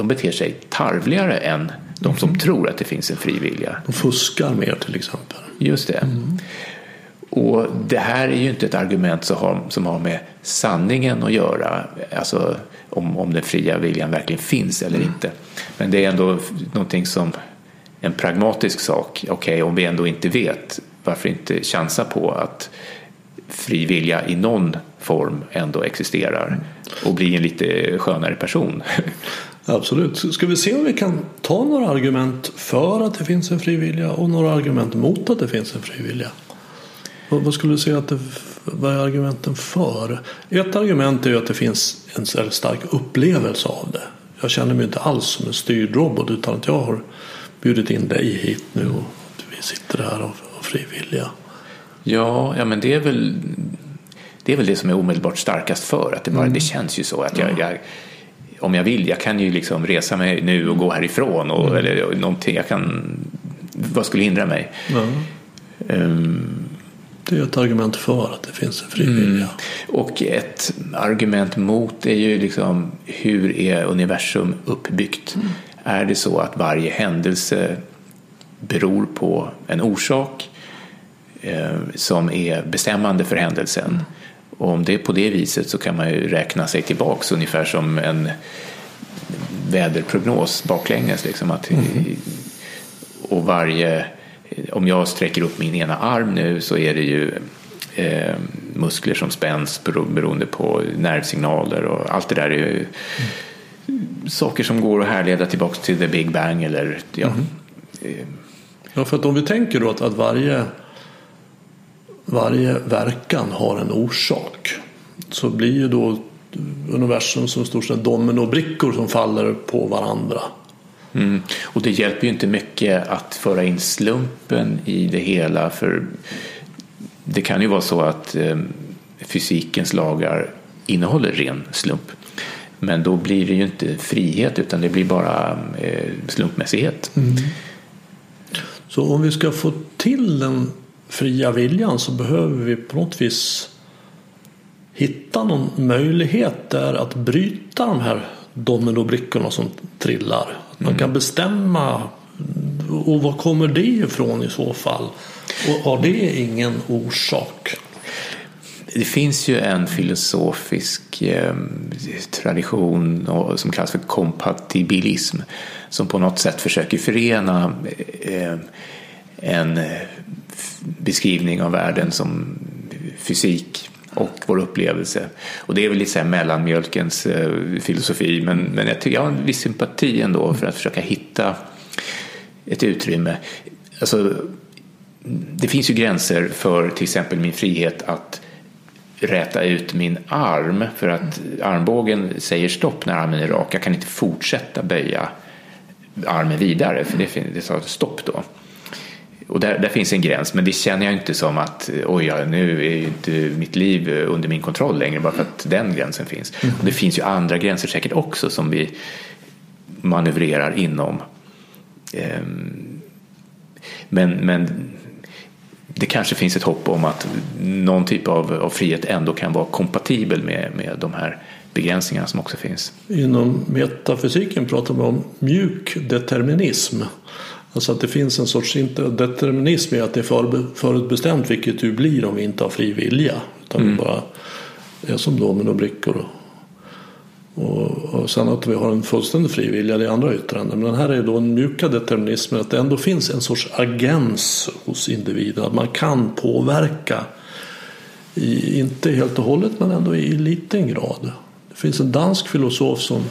de beter sig tarvligare än de som tror att det finns en frivilliga. De fuskar mer till exempel. Just det. Och det här är ju inte ett argument som har, som har med sanningen att göra, alltså om, om den fria viljan verkligen finns eller inte. Men det är ändå någonting som en pragmatisk sak. Okej, om vi ändå inte vet, varför inte chansa på att fri vilja i någon form ändå existerar och bli en lite skönare person. Absolut. Ska vi se om vi kan ta några argument för att det finns en frivilliga och några argument mot att det finns en frivilliga? Vad, skulle du säga att det, vad är argumenten för? Ett argument är ju att det finns en stark upplevelse av det. Jag känner mig inte alls som en styrd robot utan att jag har bjudit in dig hit nu och vi sitter här av, av frivilliga. Ja, ja men det är väl det är väl det som är omedelbart starkast för att det, bara, det känns ju så att jag, jag om jag vill, jag kan ju liksom resa mig nu och gå härifrån och, eller någonting, jag kan vad skulle hindra mig? Ja, Ehm, det är ett argument för att det finns en frivilliga. och ett argument mot är ju liksom hur är universum uppbyggt? Är det så att varje händelse beror på en orsak eh, som är bestämmande för händelsen? Och om det är på det viset så kan man ju räkna sig tillbaks ungefär som en väderprognos baklänges. Liksom att, Och varje, om jag sträcker upp min ena arm nu så är det ju eh, muskler som spänns bero- beroende på nervsignaler och allt det där är ju saker som går att härleda tillbaks till the big bang eller ja, eh, Ja, för att om vi tänker då att, att varje, varje verkan har en orsak så blir ju då universum som stort sett dominobrickor som faller på varandra. Mm. Och det hjälper ju inte mycket att föra in slumpen i det hela för det kan ju vara så att eh, fysikens lagar innehåller ren slump. Men då blir det ju inte frihet utan det blir bara eh, slumpmässighet. Så om vi ska få till den fria viljan så behöver vi på något vis hitta någon möjlighet där att bryta de här dominobrickorna som trillar. Att man kan bestämma och var kommer det ifrån i så fall? Och har det ingen orsak? Det finns ju en filosofisk eh, tradition som kallas för kompatibilism som på något sätt försöker förena eh, en beskrivning av världen som fysik och vår upplevelse. Och det är väl lite så här mellanmjölkens eh, filosofi men, men jag tycker jag har en viss sympati ändå för att försöka hitta ett utrymme. Alltså, det finns ju gränser för till exempel min frihet att räta ut min arm för att armbågen säger stopp när armen är rak. Jag kan inte fortsätta böja armen vidare för det, det sa stopp då. Och där, där finns en gräns men det känner jag inte som att oj, ja, nu är ju inte mitt liv under min kontroll längre bara för att den gränsen finns. Och det finns ju andra gränser säkert också som vi manövrerar inom. Ehm, Men, men det kanske finns ett hopp om att någon typ av, av frihet ändå kan vara kompatibel med, med de här begränsningarna som också finns. Inom metafysiken pratar man om mjuk determinism. Alltså att det finns en sorts, determinism i att det är förutbestämt vilket du blir om vi inte har fri vilja. Utan mm. vi bara är som dominobrickor. Och, och, och sen att vi har en fullständig fri vilja är andra yttranden. Men den här är då den mjuka determinismen att det ändå finns en sorts agens hos individen. Att man kan påverka. I, inte helt och hållet men ändå i liten grad. Det finns en dansk filosof som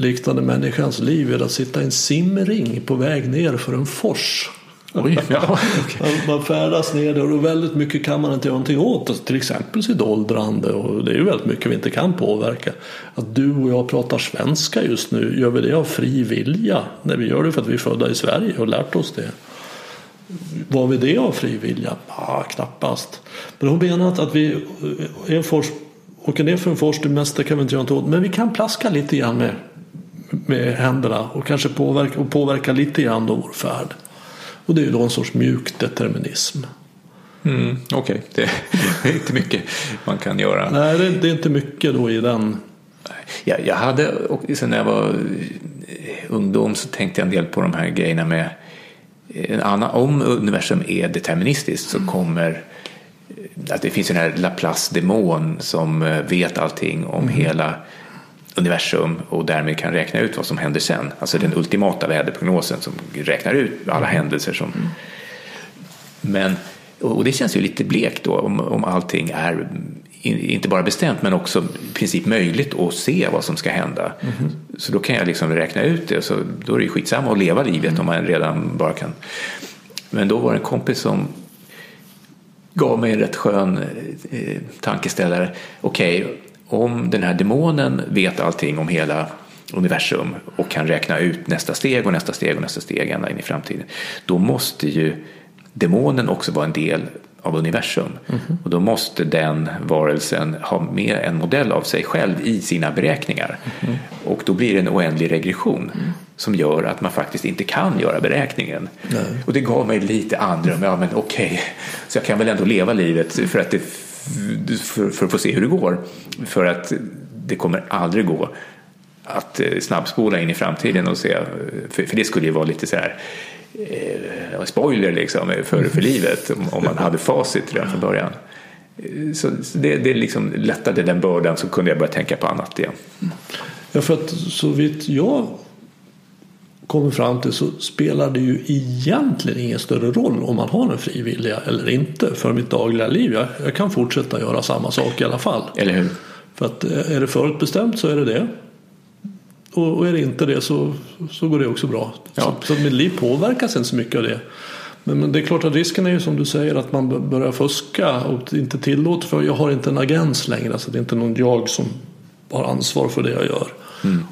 liknande människans liv vid att sitta i en simring på väg ner för en fors. Oj, ja, okay. man, färdas ner där och väldigt mycket kan man inte göra någonting åt. Till exempel sitt åldrande och det är ju väldigt mycket vi inte kan påverka. Att du och jag pratar svenska just nu, gör vi det av fri vilja? Nej, vi gör det för att vi är födda i Sverige och lärt oss det. Var vi det av fri vilja? Ah, knappast. Men hon menar att vi är fors, åker ner för en fors, det mesta kan vi inte göra något åt. Men vi kan plaska lite grann med med händerna och kanske påverka, och påverka lite grann då vår färd. Och det är ju då en sorts mjuk determinism. Mm, Okej, okay. det är inte mycket man kan göra. Nej, det, det är inte mycket då i den. Jag, jag hade, och sen när jag var ungdom så tänkte jag en del på de här grejerna med en annan, om universum är deterministiskt så mm. kommer att det finns den här Laplace-demon som vet allting om mm. hela universum och därmed kan räkna ut vad som händer sen. Alltså den ultimata väderprognosen som räknar ut alla mm. händelser som... Men, och det känns ju lite blekt då om, om allting är inte bara bestämt men också i princip möjligt att se vad som ska hända. Mm. Så då kan jag liksom räkna ut det så då är det ju skitsamma att leva livet mm. om man redan bara kan. Men då var det en kompis som gav mig en rätt skön eh, tankeställare. Okej, okay, om den här demonen vet allting om hela universum och kan räkna ut nästa steg och nästa steg och nästa steg ända in i framtiden. Då måste ju demonen också vara en del av universum. Mm -hmm. Och då måste den varelsen ha med en modell av sig själv i sina beräkningar. Mm -hmm. Och då blir det en oändlig regression mm. som gör att man faktiskt inte kan göra beräkningen. Nej. Och det gav mig lite andrum. Ja men okej, okay. så jag kan väl ändå leva livet för att det för, för att få se hur det går. För att det kommer aldrig gå att eh, snabbspola in i framtiden och se, för, för det skulle ju vara lite så här eh, spoiler liksom eh, för, för livet om, om man hade facit redan från början. Eh, så, så det, det liksom lättade den bördan så kunde jag börja tänka på annat igen. Ja, för att så vitt jag kommer fram till så spelar det ju egentligen ingen större roll om man har en fri vilja eller inte för mitt dagliga liv. Jag, jag kan fortsätta göra samma sak i alla fall. Eller hur? För att eh, är det förutbestämt så är det det. Och, och är det inte det så, så går det också bra. Ja. Så, så mitt liv påverkas inte så mycket av det. Men, men, det är klart att risken är ju som du säger att man börjar fuska och inte tillåter för jag har inte en agens längre. Så det är inte någon jag som har ansvar för det jag gör. Mm.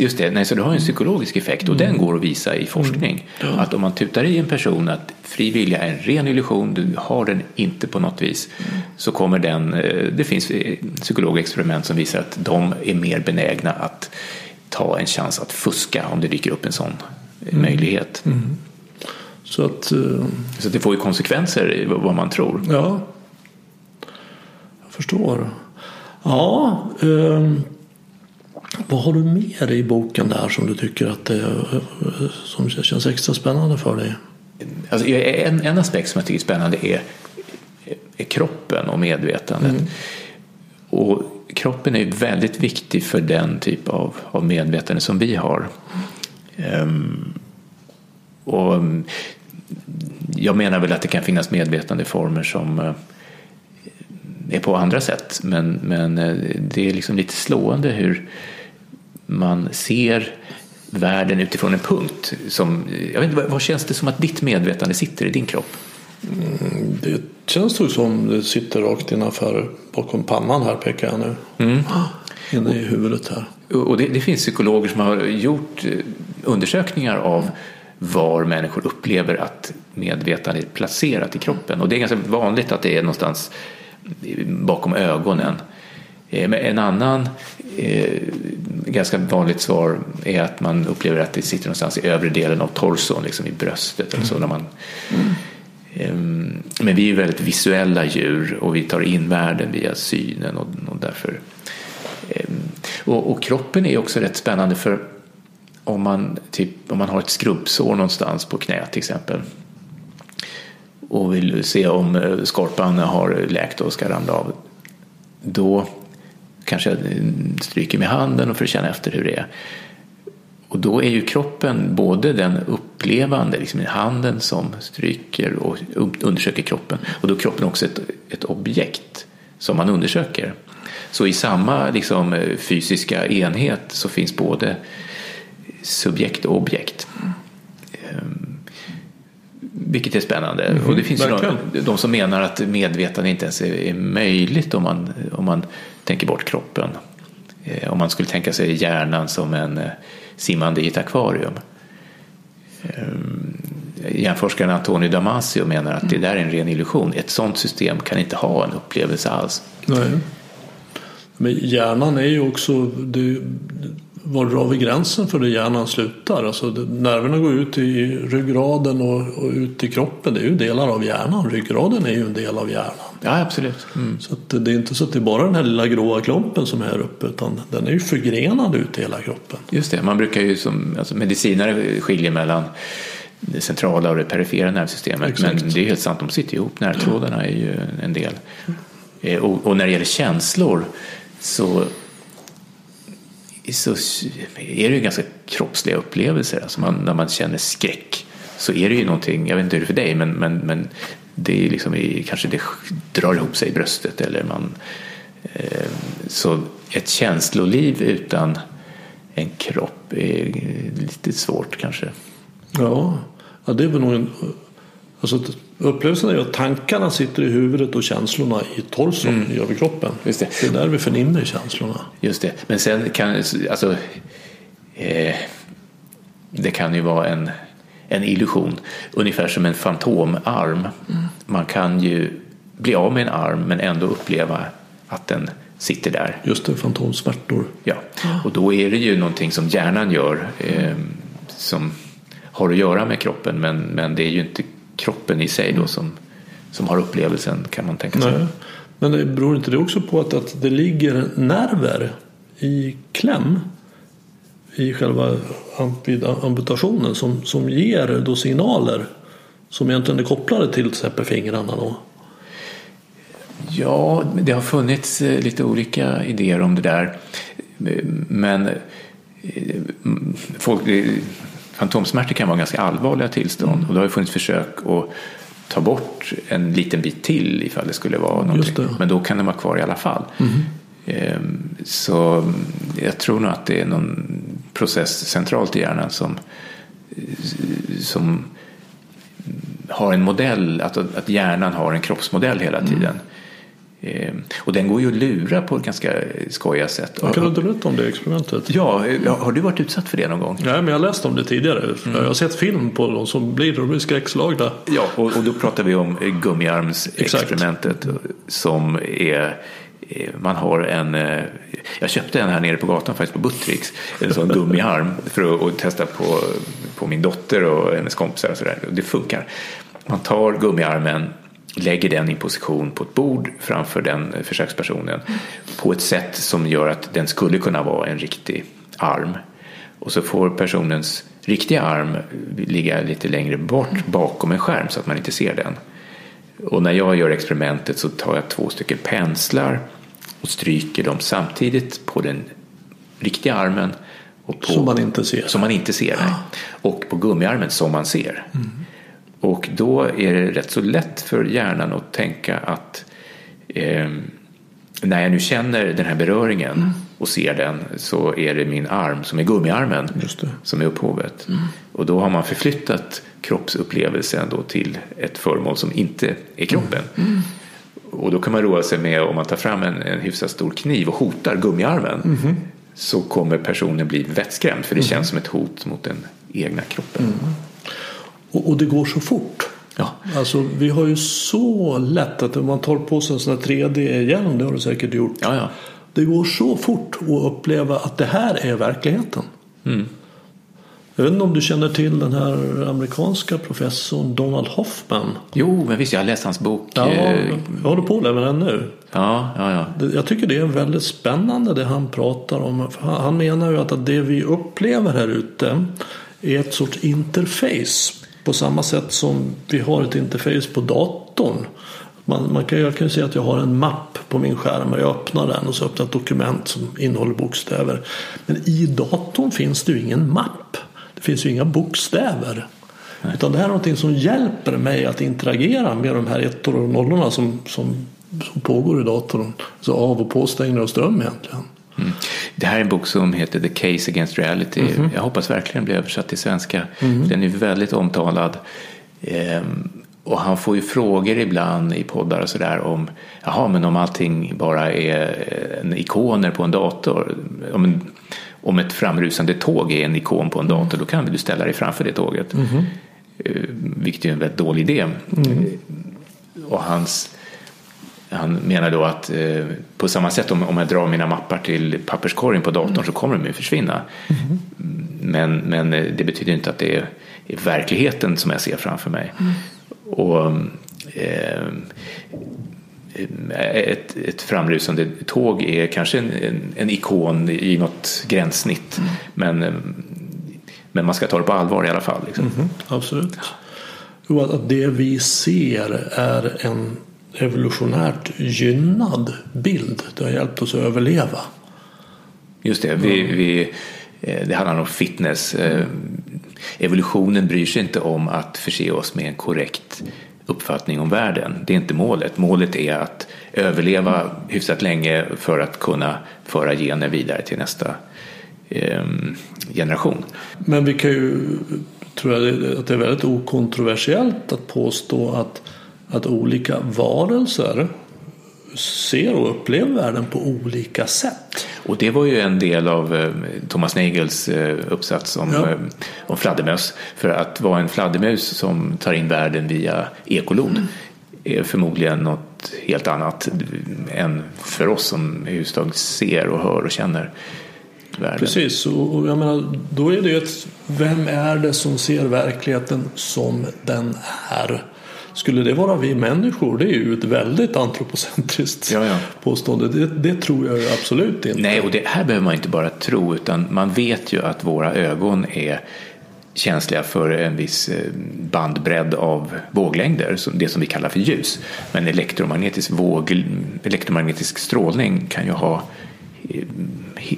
Just det, nej, så du har en psykologisk effekt och mm. den går att visa i forskning. Mm. Att om man tutar i en person att fri vilja är en ren illusion, du har den inte på något vis, mm. så kommer den, eh, det finns eh, psykologexperiment som visar att de är mer benägna att ta en chans att fuska om det dyker upp en sån eh, mm. möjlighet. Mm. Så, att, så det får ju konsekvenser vad man tror. Ja, jag förstår. Ja, uh... Vad har du mer i boken där som du tycker att det, som känns extra spännande för dig? Alltså, en, en aspekt som jag tycker är spännande är, är kroppen och medvetandet. Mm. Och kroppen är väldigt viktig för den typ av, av medvetande som vi har. Um, och jag menar väl att det kan finnas medvetandeformer som uh, är på andra sätt men, men uh, det är liksom lite slående hur man ser världen utifrån en punkt. Som, jag vet inte, vad känns det som att ditt medvetande sitter i din kropp? Mm, det känns nog som det sitter rakt innanför bakom pannan här pekar jag nu. Mm. Inne i huvudet här. Och det, det, finns psykologer som har gjort eh, undersökningar av var människor upplever att medvetandet är placerat i kroppen. Och det är ganska vanligt att det är någonstans bakom ögonen. Eh, men en annan ganska vanligt svar är att man upplever att det sitter någonstans i övre delen av torson, liksom i bröstet. Eller så, när man, eh, men vi är väldigt visuella djur och vi tar in världen via synen och, och därför eh, och, och, kroppen är också rätt spännande för om man, typ, om man har ett skrubbsår någonstans på knät till exempel och vill se om eh, skorpan har läkt och ska ramla av då kanske jag stryker med handen och får känna efter hur det är. Och då är ju kroppen både den upplevande, liksom handen som stryker och undersöker kroppen och då är kroppen också ett, ett objekt som man undersöker. Så i samma liksom, fysiska enhet så finns både subjekt och objekt. Ehm, vilket är spännande. Mm, och det finns ju de, de, som menar att medvetande inte ens är, är möjligt om man, om man tänker bort kroppen. Eh, om man skulle tänka sig hjärnan som en eh, simmande i ett akvarium. Eh, hjärnforskaren Antonio Damasio menar att det där är en ren illusion. Ett sådant system kan inte ha en upplevelse alls. Nej. Men hjärnan är ju också, det, var drar vi gränsen för det hjärnan slutar? Alltså nerverna går ut i ryggraden och, och, ut i kroppen. Det är ju delar av hjärnan. Ryggraden är ju en del av hjärnan. Ja, absolut. Mm. Så det är inte så att det är bara den här lilla gråa klumpen som är här uppe utan den är ju förgrenad ut i hela kroppen. Just det, man brukar ju som alltså, medicinare skilja mellan det centrala och det perifera nervsystemet. Exakt. Men det är helt sant, de sitter ihop. Nervtrådarna är ju en del. Mm. Och, och när det gäller känslor så så är det ju ganska kroppsliga upplevelser. Alltså man, när man känner skräck så är det ju någonting, jag vet inte hur det är för dig, men, men, men det är liksom i, kanske det drar ihop sig i bröstet eller man eh, så ett känsloliv utan en kropp är lite svårt kanske. Ja, ja det är väl nog en Alltså, upplevelsen är ju att tankarna sitter i huvudet och känslorna i torson, mm. i överkroppen. Just det. det är där vi förnimmer känslorna. Just det, men sen kan alltså, eh, det kan ju vara en, en illusion, ungefär som en fantomarm. Mm. Man kan ju bli av med en arm men ändå uppleva att den sitter där. Just det, fantomsmärtor. Ja, och då är det ju någonting som hjärnan gör eh, som har att göra med kroppen men, men det är ju inte kroppen i sig då som, som har upplevelsen kan man tänka sig. Nej. Men det beror inte det också på att, att det ligger nerver i kläm i själva amputationen som, som ger då signaler som egentligen är kopplade till till fingrarna då? Ja, det har funnits eh, lite olika idéer om det där. Men eh, folk, fantomsmärtor kan vara ganska allvarliga tillstånd och det har ju funnits försök att ta bort en liten bit till ifall det skulle vara någonting. Men då kan den vara kvar i alla fall. Mm. Så jag tror nog att det är någon process centralt i hjärnan som, som har en modell, att, att hjärnan har en kroppsmodell hela tiden. Mm. Eh, och den går ju att lura på ett ganska skojiga sätt. kan du inte berätta om det experimentet? Ja, har du varit utsatt för det någon gång? Nej, men jag har läst om det tidigare. Mm. Jag har sett film på dem som blir, de blir skräckslagna. Ja, och, och då pratar vi om gummiarmsexperimentet som är eh, man har en, eh, jag köpte en här nere på gatan faktiskt på Buttricks, en sån gummiarm för att testa på, på min dotter och hennes kompisar och sådär. Det funkar. Man tar gummiarmen lägger den i position på ett bord framför den försökspersonen på ett sätt som gör att den skulle kunna vara en riktig arm. Och så får personens riktiga arm ligga lite längre bort bakom en skärm så att man inte ser den. Och när jag gör experimentet så tar jag två stycken penslar och stryker dem samtidigt på den riktiga armen. Och på, som man inte ser? Som man inte ser, nej. Och på gummiarmen som man ser. Mm. Och då är det rätt så lätt för hjärnan att tänka att eh, när jag nu känner den här beröringen mm. och ser den så är det min arm som är gummiarmen som är upphovet. Mm. Och då har man förflyttat kroppsupplevelsen då till ett föremål som inte är kroppen. Mm. mm. Och då kan man roa sig med om man tar fram en, en hyfsat stor kniv och hotar gummiarmen mm. så kommer personen bli vettskrämd för det mm. känns som ett hot mot den egna kroppen. Och, och det går så fort. Ja. Alltså, vi har ju så lätt att om man tar på sig en sån här 3D-hjälm, det har du säkert gjort. Ja, ja. det går så fort att uppleva att det här är verkligheten. Mm. Jag vet inte om du känner till den här amerikanska professorn Donald Hoffman? Jo, men visst, jag har läst hans bok. Ja, eh, jag håller på med den nu. ja, ja, ja. Jag tycker det är väldigt spännande det han pratar om. Han menar ju att att det vi upplever här ute är ett sorts interface. På samma sätt som vi har ett interface på datorn. Man, man kan, jag kan säga att jag har en mapp på min skärm och jag öppnar den och så öppnar ett dokument som innehåller bokstäver. Men i datorn finns det ju ingen mapp. Det finns ju inga bokstäver. Utan det här är någonting som hjälper mig att interagera med de här ettor och nollorna som, som, som pågår i datorn. Så av och påstängning av ström egentligen. Mm. Det här är en bok som heter The Case Against Reality. Mhm. Jag hoppas verkligen bli översatt till svenska. Den är väldigt omtalad. Ehm, och han får ju frågor ibland i poddar och sådär om Jaha, men om allting bara är en ikoner på en dator. Om, en, om ett framrusande tåg är en ikon på en dator då kan du ställa dig framför det tåget. Eh, Vilket är en väldigt dålig idé. Och hans han menar då att eh, på samma sätt om, om jag drar mina mappar till papperskorgen på datorn så kommer de ju försvinna. Men, men eh, det betyder inte att det är, är verkligheten som jag ser framför mig. Och eh, ett, ett framrusande tåg är kanske en, en, en ikon i något gränssnitt. Men, eh, men man ska ta det på allvar i alla fall. Liksom. Absolut. Jo, att det vi ser är en evolutionärt gynnad bild. Det har hjälpt oss att överleva. Just det, vi, vi, eh, det handlar om fitness. Eh, Evolutionen bryr sig inte om att förse oss med en korrekt uppfattning om världen. Det är inte målet. Målet är att överleva hyfsat länge för att kunna föra gener vidare till nästa eh, generation. Men vi kan ju, tror jag, att det är väldigt okontroversiellt att påstå att, att olika varelser ser och upplever världen på olika sätt. Och det var ju en del av eh, Thomas Nagels eh, uppsats om, Ja. eh, om fladdermöss. För att vara en fladdermus som tar in världen via ekolod är förmodligen något helt annat än för oss som överhuvudtaget ser och hör och känner världen. Precis, och och jag menar, då är det ju ett, vem är det som ser verkligheten som den är? Skulle det vara vi människor? Det är ju ett väldigt antropocentriskt Ja, ja. påstående. Det, det tror jag absolut inte. Nej, och det här behöver man inte bara tro utan man vet ju att våra ögon är känsliga för en viss eh, bandbredd av våglängder, det som vi kallar för ljus. Men elektromagnetisk, våg, elektromagnetisk strålning kan ju ha eh,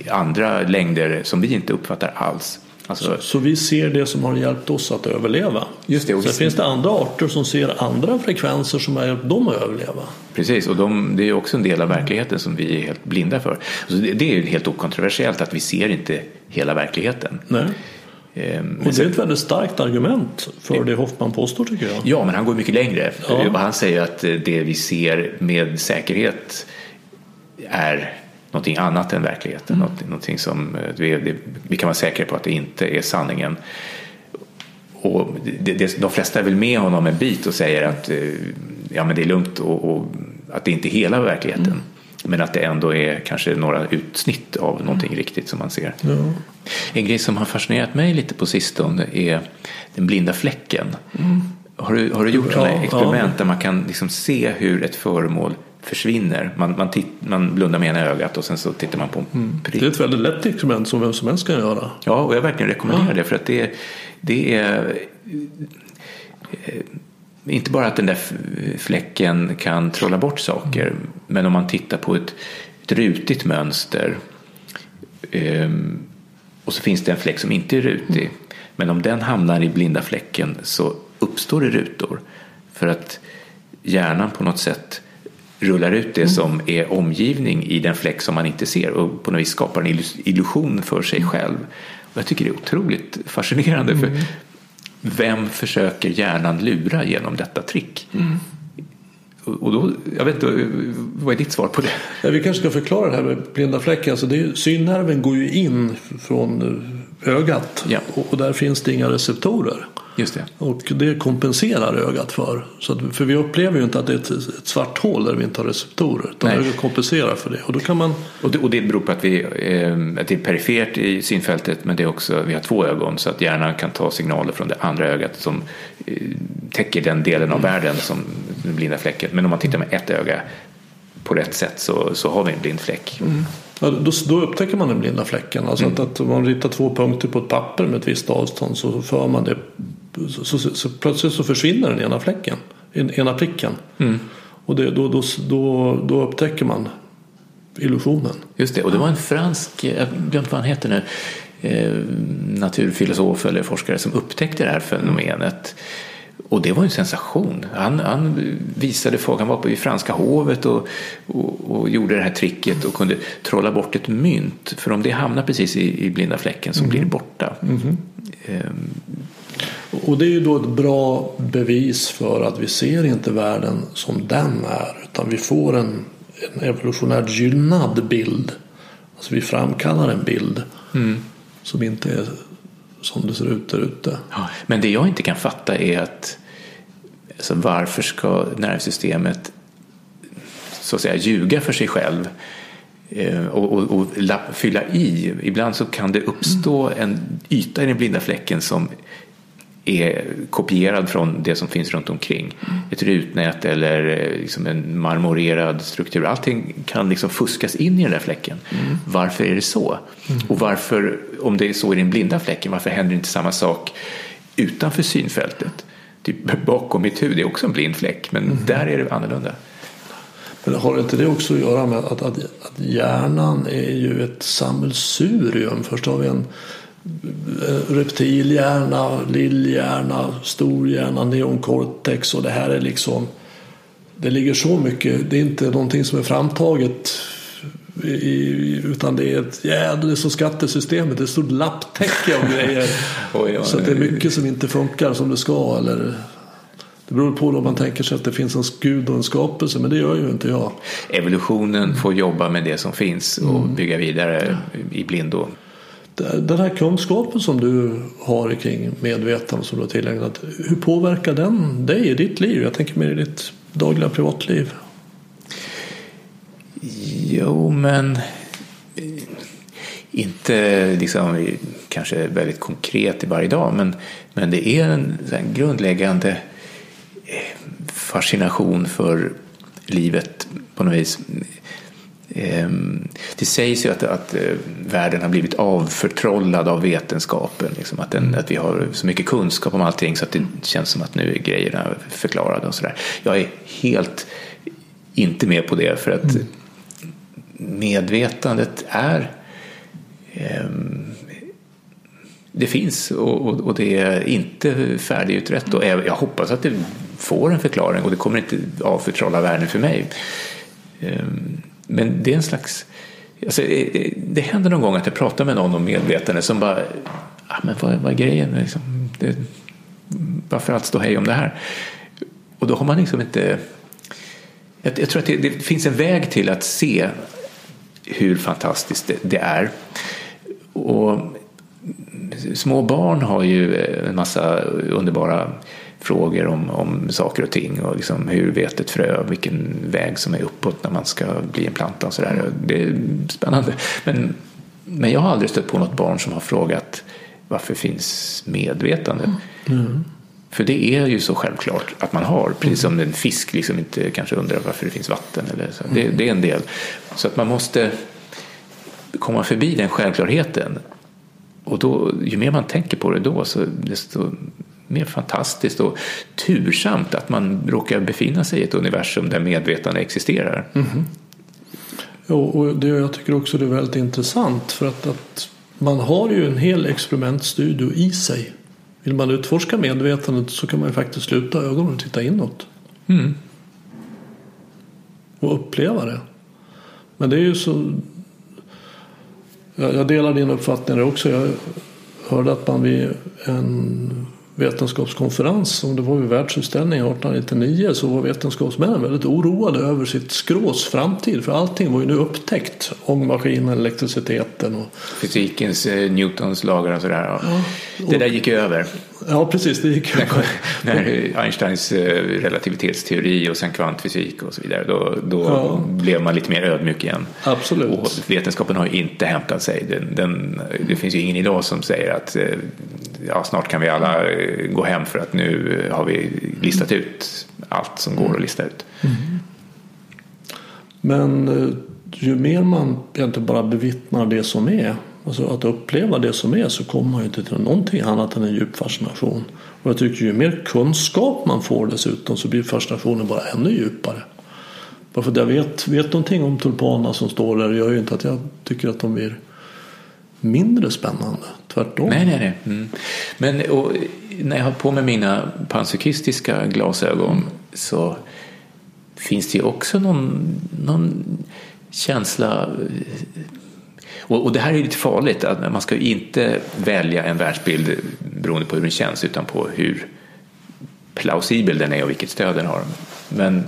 andra längder som vi inte uppfattar alls. Alltså, Så vi ser det som har hjälpt oss att överleva. Just det, och Sen finns det andra arter som ser andra frekvenser som har hjälpt dem att överleva. Precis, och de, det är också en del av verkligheten som vi är helt blinda för. Så det, det är ju helt okontroversiellt att vi ser inte hela verkligheten. Nej. Ehm, men Och det är ett väldigt starkt argument för det Hoffman påstår tycker jag. Ja, men han går mycket längre. Ja. Han säger att det vi ser med säkerhet är någonting annat än verkligheten. Mm. Någonting som eh, vi, det, vi kan vara säkra på att det inte är sanningen. Och det, det, de flesta är väl med honom en bit och säger att eh, ja, men det är lugnt och, och att det inte är hela verkligheten. Mm. Men att det ändå är kanske några utsnitt av någonting riktigt som man ser. Ja. En grej som har fascinerat mig lite på sistone är den blinda fläcken. Har, du, har du gjort Ja, sådana experiment ja. där man kan liksom se hur ett föremål försvinner? Man, man, titt, man blundar med ena ögat och sen så tittar man på en prick. Det är ett väldigt lätt experiment som vem som helst kan göra. Ja, och jag verkligen rekommenderar det för att det, det är eh, inte bara att den där fläcken kan trolla bort saker, men om man tittar på ett, ett rutigt mönster ehm, och så finns det en fläck som inte är rutig, men om den hamnar i blinda fläcken så uppstår det rutor för att hjärnan på något sätt rullar ut det som är omgivning i den fläck som man inte ser och på något vis skapar en illus- illusion för sig själv. Och jag tycker det är otroligt fascinerande för vem försöker hjärnan lura genom detta trick? Och och då, jag vet inte, vad är ditt svar på det? Ja, vi kanske ska förklara det här med blinda fläcken. Alltså det är, synnerven går ju in från, ögat. Ja. Och, där finns det inga receptorer. Just det. Och det kompenserar ögat för. Så att, för vi upplever ju inte att det är ett, ett svart hål där vi inte har receptorer. Utan ögat kompenserar för det. Och då kan man Och det, och det beror på att, vi, eh, att det är perifert i synfältet men det är också, vi har två ögon så att hjärnan kan ta signaler från det andra ögat som eh, täcker den delen av världen som den blinda fläcken. Men om man tittar med ett öga på rätt sätt så, så har vi en blind fläck. Ja, då, då upptäcker man den blinda fläcken. Alltså att, att om man ritar två punkter på ett papper med ett visst avstånd så för man det. Så, så, så, så plötsligt så försvinner den ena fläcken. En, ena pricken. Och det, då, då, då, då upptäcker man illusionen. Just det, och det var en fransk, jag glömt vad han heter nu, eh, naturfilosof eller forskare som upptäckte det här fenomenet. Och det var en sensation. Han, han visade folk, han var på i franska hovet och, och, och gjorde det här tricket och kunde trolla bort ett mynt. För om det hamnar precis i, i blinda fläcken så blir det borta. Ehm, Och det är ju då ett bra bevis för att vi ser inte världen som den är. Utan vi får en, en evolutionärt gynnad bild. Alltså vi framkallar en bild som inte är som det ser ut där ute. Ja, men det jag inte kan fatta är att alltså varför ska nervsystemet så att säga ljuga för sig själv eh, och, och, och lapp, fylla i. Ibland så kan det uppstå en yta i den blinda fläcken som är kopierad från det som finns runt omkring. Ett rutnät eller eh, liksom en marmorerad struktur. Allting kan liksom fuskas in i den där fläcken. Varför är det så? Och varför, om det är så i den blinda fläcken, varför händer inte samma sak utanför synfältet? Typ bakom mitt huvud, det är också en blind fläck, men där är det annorlunda. Men har inte det också att göra med att, att, att hjärnan är ju ett sammelsurium? Först har vi en reptilhjärna, lillhjärna, storhjärna, neoncortex och det här är liksom det ligger så mycket, det är inte någonting som är framtaget i, utan det är ett jädrigt och skattesystemet, det är ett stort lapptäcke av grejer. Oj, ja, så det är mycket som inte funkar som det ska. Eller, det beror på om man tänker sig att det finns en gud och en skapelse, men det gör ju inte jag. Evolutionen får jobba med det som finns och bygga vidare i blindo. Den här kunskapen som du har kring medvetande som du har tillägnat, hur påverkar den dig i ditt liv? Jag tänker mer i ditt dagliga privatliv. Jo, men eh, inte liksom kanske väldigt konkret i varje dag, men, men det är en, en grundläggande eh, fascination för livet på något vis. Ehm, Det sägs ju att, att eh, världen har blivit avförtrollad av vetenskapen. Liksom, att, den, att vi har så mycket kunskap om allting så att det känns som att nu är grejerna förklarade och sådär. Jag är helt inte med på det för att medvetandet är ehm, det finns och, och, och det är inte färdigutrett och jag hoppas att det får en förklaring och det kommer inte avförtrolla världen för mig. Ehm, men det är en slags alltså, eh, eh, det händer någon gång att jag pratar med någon om medvetande som bara ah, men vad, vad är grejen? Liksom, det, varför allt stå hej om det här? Och då har man liksom inte jag, jag tror att det, det finns en väg till att se hur fantastiskt det, det är. Och små barn har ju eh, en massa underbara frågor om, om saker och ting och liksom hur vet ett frö vilken väg som är uppåt när man ska bli en planta och sådär. Det är spännande. Men, men jag har aldrig stött på något barn som har frågat varför finns medvetande? För det är ju så självklart att man har, precis som en fisk liksom inte kanske undrar varför det finns vatten. Eller så. Det, det är en del. Så att man måste komma förbi den självklarheten. Och då, ju mer man tänker på det då, så desto mer fantastiskt och tursamt att man råkar befinna sig i ett universum där medvetande existerar. Ja, och det, jag tycker också det är väldigt intressant för att, att man har ju en hel experimentstudio i sig. Vill man utforska medvetandet så kan man ju faktiskt sluta ögonen och titta inåt. Mm. Och uppleva det. Men det är ju så... Jag, jag delar din uppfattning där också. Jag hörde att man vid en vetenskapskonferens som det var vid världsutställningen 1899 så var vetenskapsmännen väldigt oroade över sitt skrås framtid för allting var ju nu upptäckt. Ångmaskinen, elektriciteten och Fysikens, eh, Newtons lagar och sådär. Ja. Det där gick över. Ja precis, det gick över. När Einsteins eh, relativitetsteori och sen kvantfysik och så vidare då, då ja. blev man lite mer ödmjuk igen. Absolut. Och vetenskapen har ju inte hämtat sig. Den, den, det finns ju ingen idag som säger att eh, ja, snart kan vi alla gå hem för att nu har vi listat ut allt som går att lista ut. Mm. Men ju mer man egentligen bara bevittnar det som är, alltså att uppleva det som är så kommer man ju inte till någonting annat än en djup fascination. Och jag tycker ju mer kunskap man får dessutom så blir fascinationen bara ännu djupare. Bara för att jag vet, vet någonting om tulpanerna som står där gör ju inte att jag tycker att de blir mindre spännande. Tvärtom. Nej, nej, nej. Mm. Men och, när jag har på mig mina panpsykistiska glasögon så finns det ju också någon, någon känsla och, och, det här är lite farligt, att man ska inte välja en världsbild beroende på hur den känns utan på hur plausibel den är och vilket stöd den har. Men,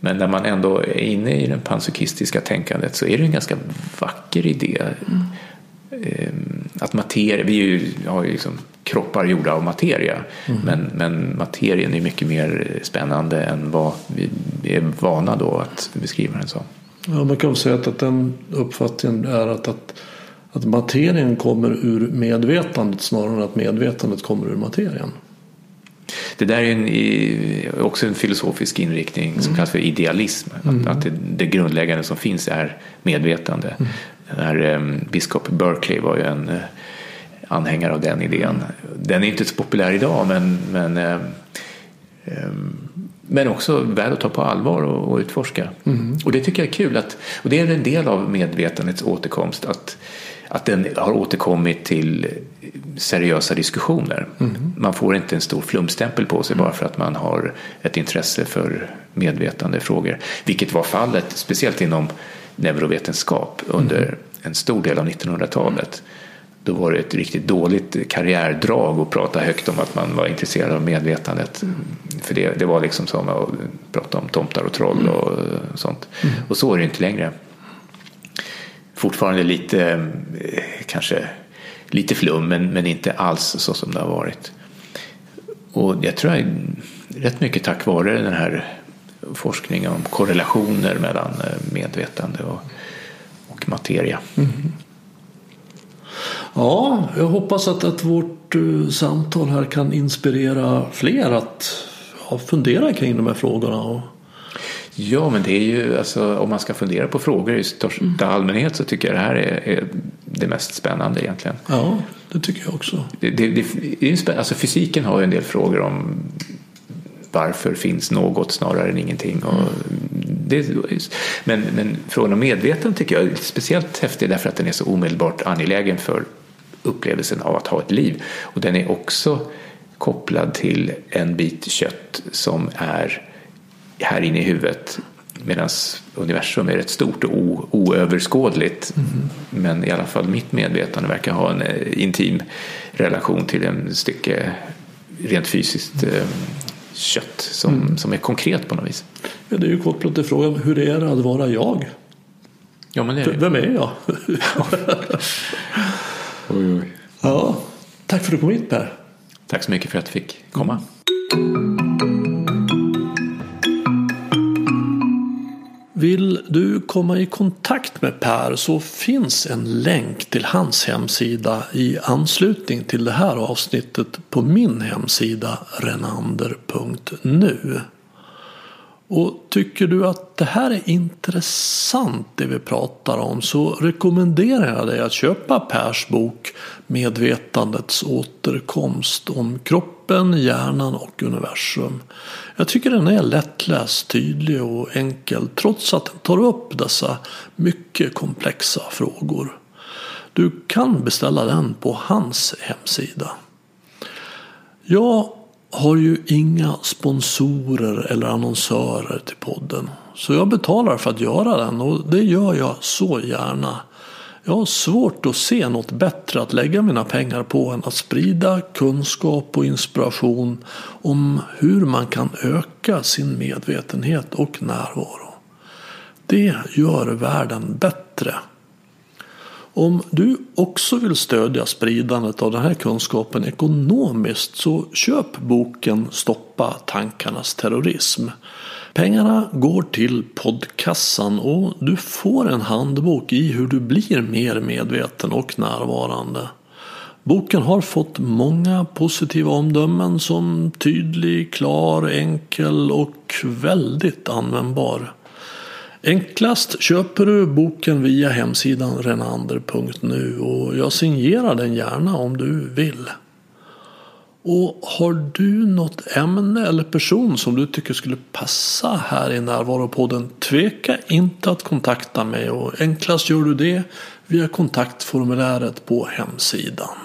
men när man ändå är inne i det panpsykistiska tänkandet så är det en ganska vacker idé. Mm. Att materia, vi ju, har ju liksom kroppar gjorda av materia mm. men, men materien är mycket mer spännande än vad vi är vana då att beskriva den som. Ja, man kan säga att den uppfattningen är att, att, att materien kommer ur medvetandet snarare än att medvetandet kommer ur materien. Det där är en, också en filosofisk inriktning som mm. kallas för idealism. Mm. Att, att det, det, grundläggande som finns är medvetande. Mm. Där, um, biskop Berkeley var ju en uh, anhängare av den idén. Den är inte så populär idag men, men um, um, men också värd att ta på allvar och, och utforska. Mm. Och det tycker jag är kul. Att, och det är en del av medvetandets återkomst. Att, att den har återkommit till seriösa diskussioner. Mm. Man får inte en stor flumstämpel på sig bara för att man har ett intresse för medvetande frågor. Vilket var fallet, speciellt inom neurovetenskap under mm. en stor del av 1900-talet då var det ett riktigt dåligt karriärdrag att prata högt om att man var intresserad av medvetandet. Mm. För det, det var liksom som att prata om tomtar och troll mm. och sånt. Mm. Och så är det inte längre. Fortfarande lite, eh, kanske lite flum, men, men inte alls så som det har varit. Och jag tror att rätt mycket tack vare den här forskningen om korrelationer mellan eh, medvetande och, och materia. Mm. Ja, jag hoppas att, att vårt uh, samtal här kan inspirera fler att ja, fundera kring de här frågorna. Och... Ja, men det är ju alltså om man ska fundera på frågor i största mm. allmänhet så tycker jag det här är, är, det mest spännande egentligen. Ja, det tycker jag också. Det, det, det alltså fysiken har ju en del frågor om varför finns något snarare än ingenting. Och det, men, men frågan om medvetande tycker jag är speciellt häftig därför att den är så omedelbart angelägen för upplevelsen av att ha ett liv. Och den är också kopplad till en bit kött som är här inne i huvudet medan universum är rätt stort och oöverskådligt. Mm. Men i alla fall mitt medvetande verkar ha en eh, intim relation till en stycke rent fysiskt eh, kött som, mm. som är konkret på något vis. Ja, det är ju kopplat till frågan hur är det att vara jag? Ja, men det är det. Vem är jag? oj, oj. Ja, tack för att du kom hit Per. Tack så mycket för att jag fick komma. Vill du komma i kontakt med Per så finns en länk till hans hemsida i anslutning till det här avsnittet på min hemsida renander.nu. Och tycker du att det här är intressant det vi pratar om så rekommenderar jag dig att köpa Pers bok Medvetandets återkomst om kroppen, hjärnan och universum. Jag tycker den är lättläst, tydlig och enkel trots att den tar upp dessa mycket komplexa frågor. Du kan beställa den på hans hemsida. Jag har ju inga sponsorer eller annonsörer till podden. Så jag betalar för att göra den och det gör jag så gärna. Jag har svårt att se något bättre att lägga mina pengar på än att sprida kunskap och inspiration om hur man kan öka sin medvetenhet och närvaro. Det gör världen bättre. Om du också vill stödja spridandet av den här kunskapen ekonomiskt så köp boken Stoppa tankarnas terrorism. Pengarna går till poddkassan och du får en handbok i hur du blir mer medveten och närvarande. Boken har fått många positiva omdömen som tydlig, klar, enkel och väldigt användbar. Enklast köper du boken via hemsidan renander.nu och jag signerar den gärna om du vill. Och har du något ämne eller person som du tycker skulle passa här i Närvaropodden tveka inte att kontakta mig och enklast gör du det via kontaktformuläret på hemsidan.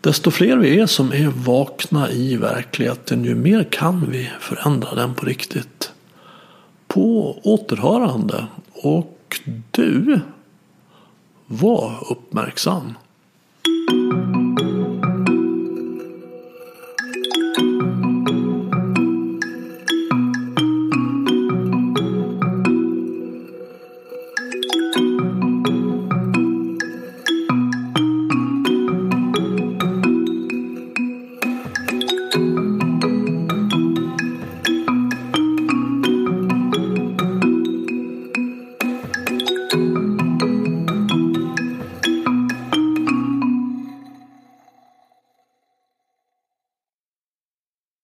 Desto fler vi är som är vakna i verkligheten ju mer kan vi förändra den på riktigt. På återhörande och du var uppmärksam.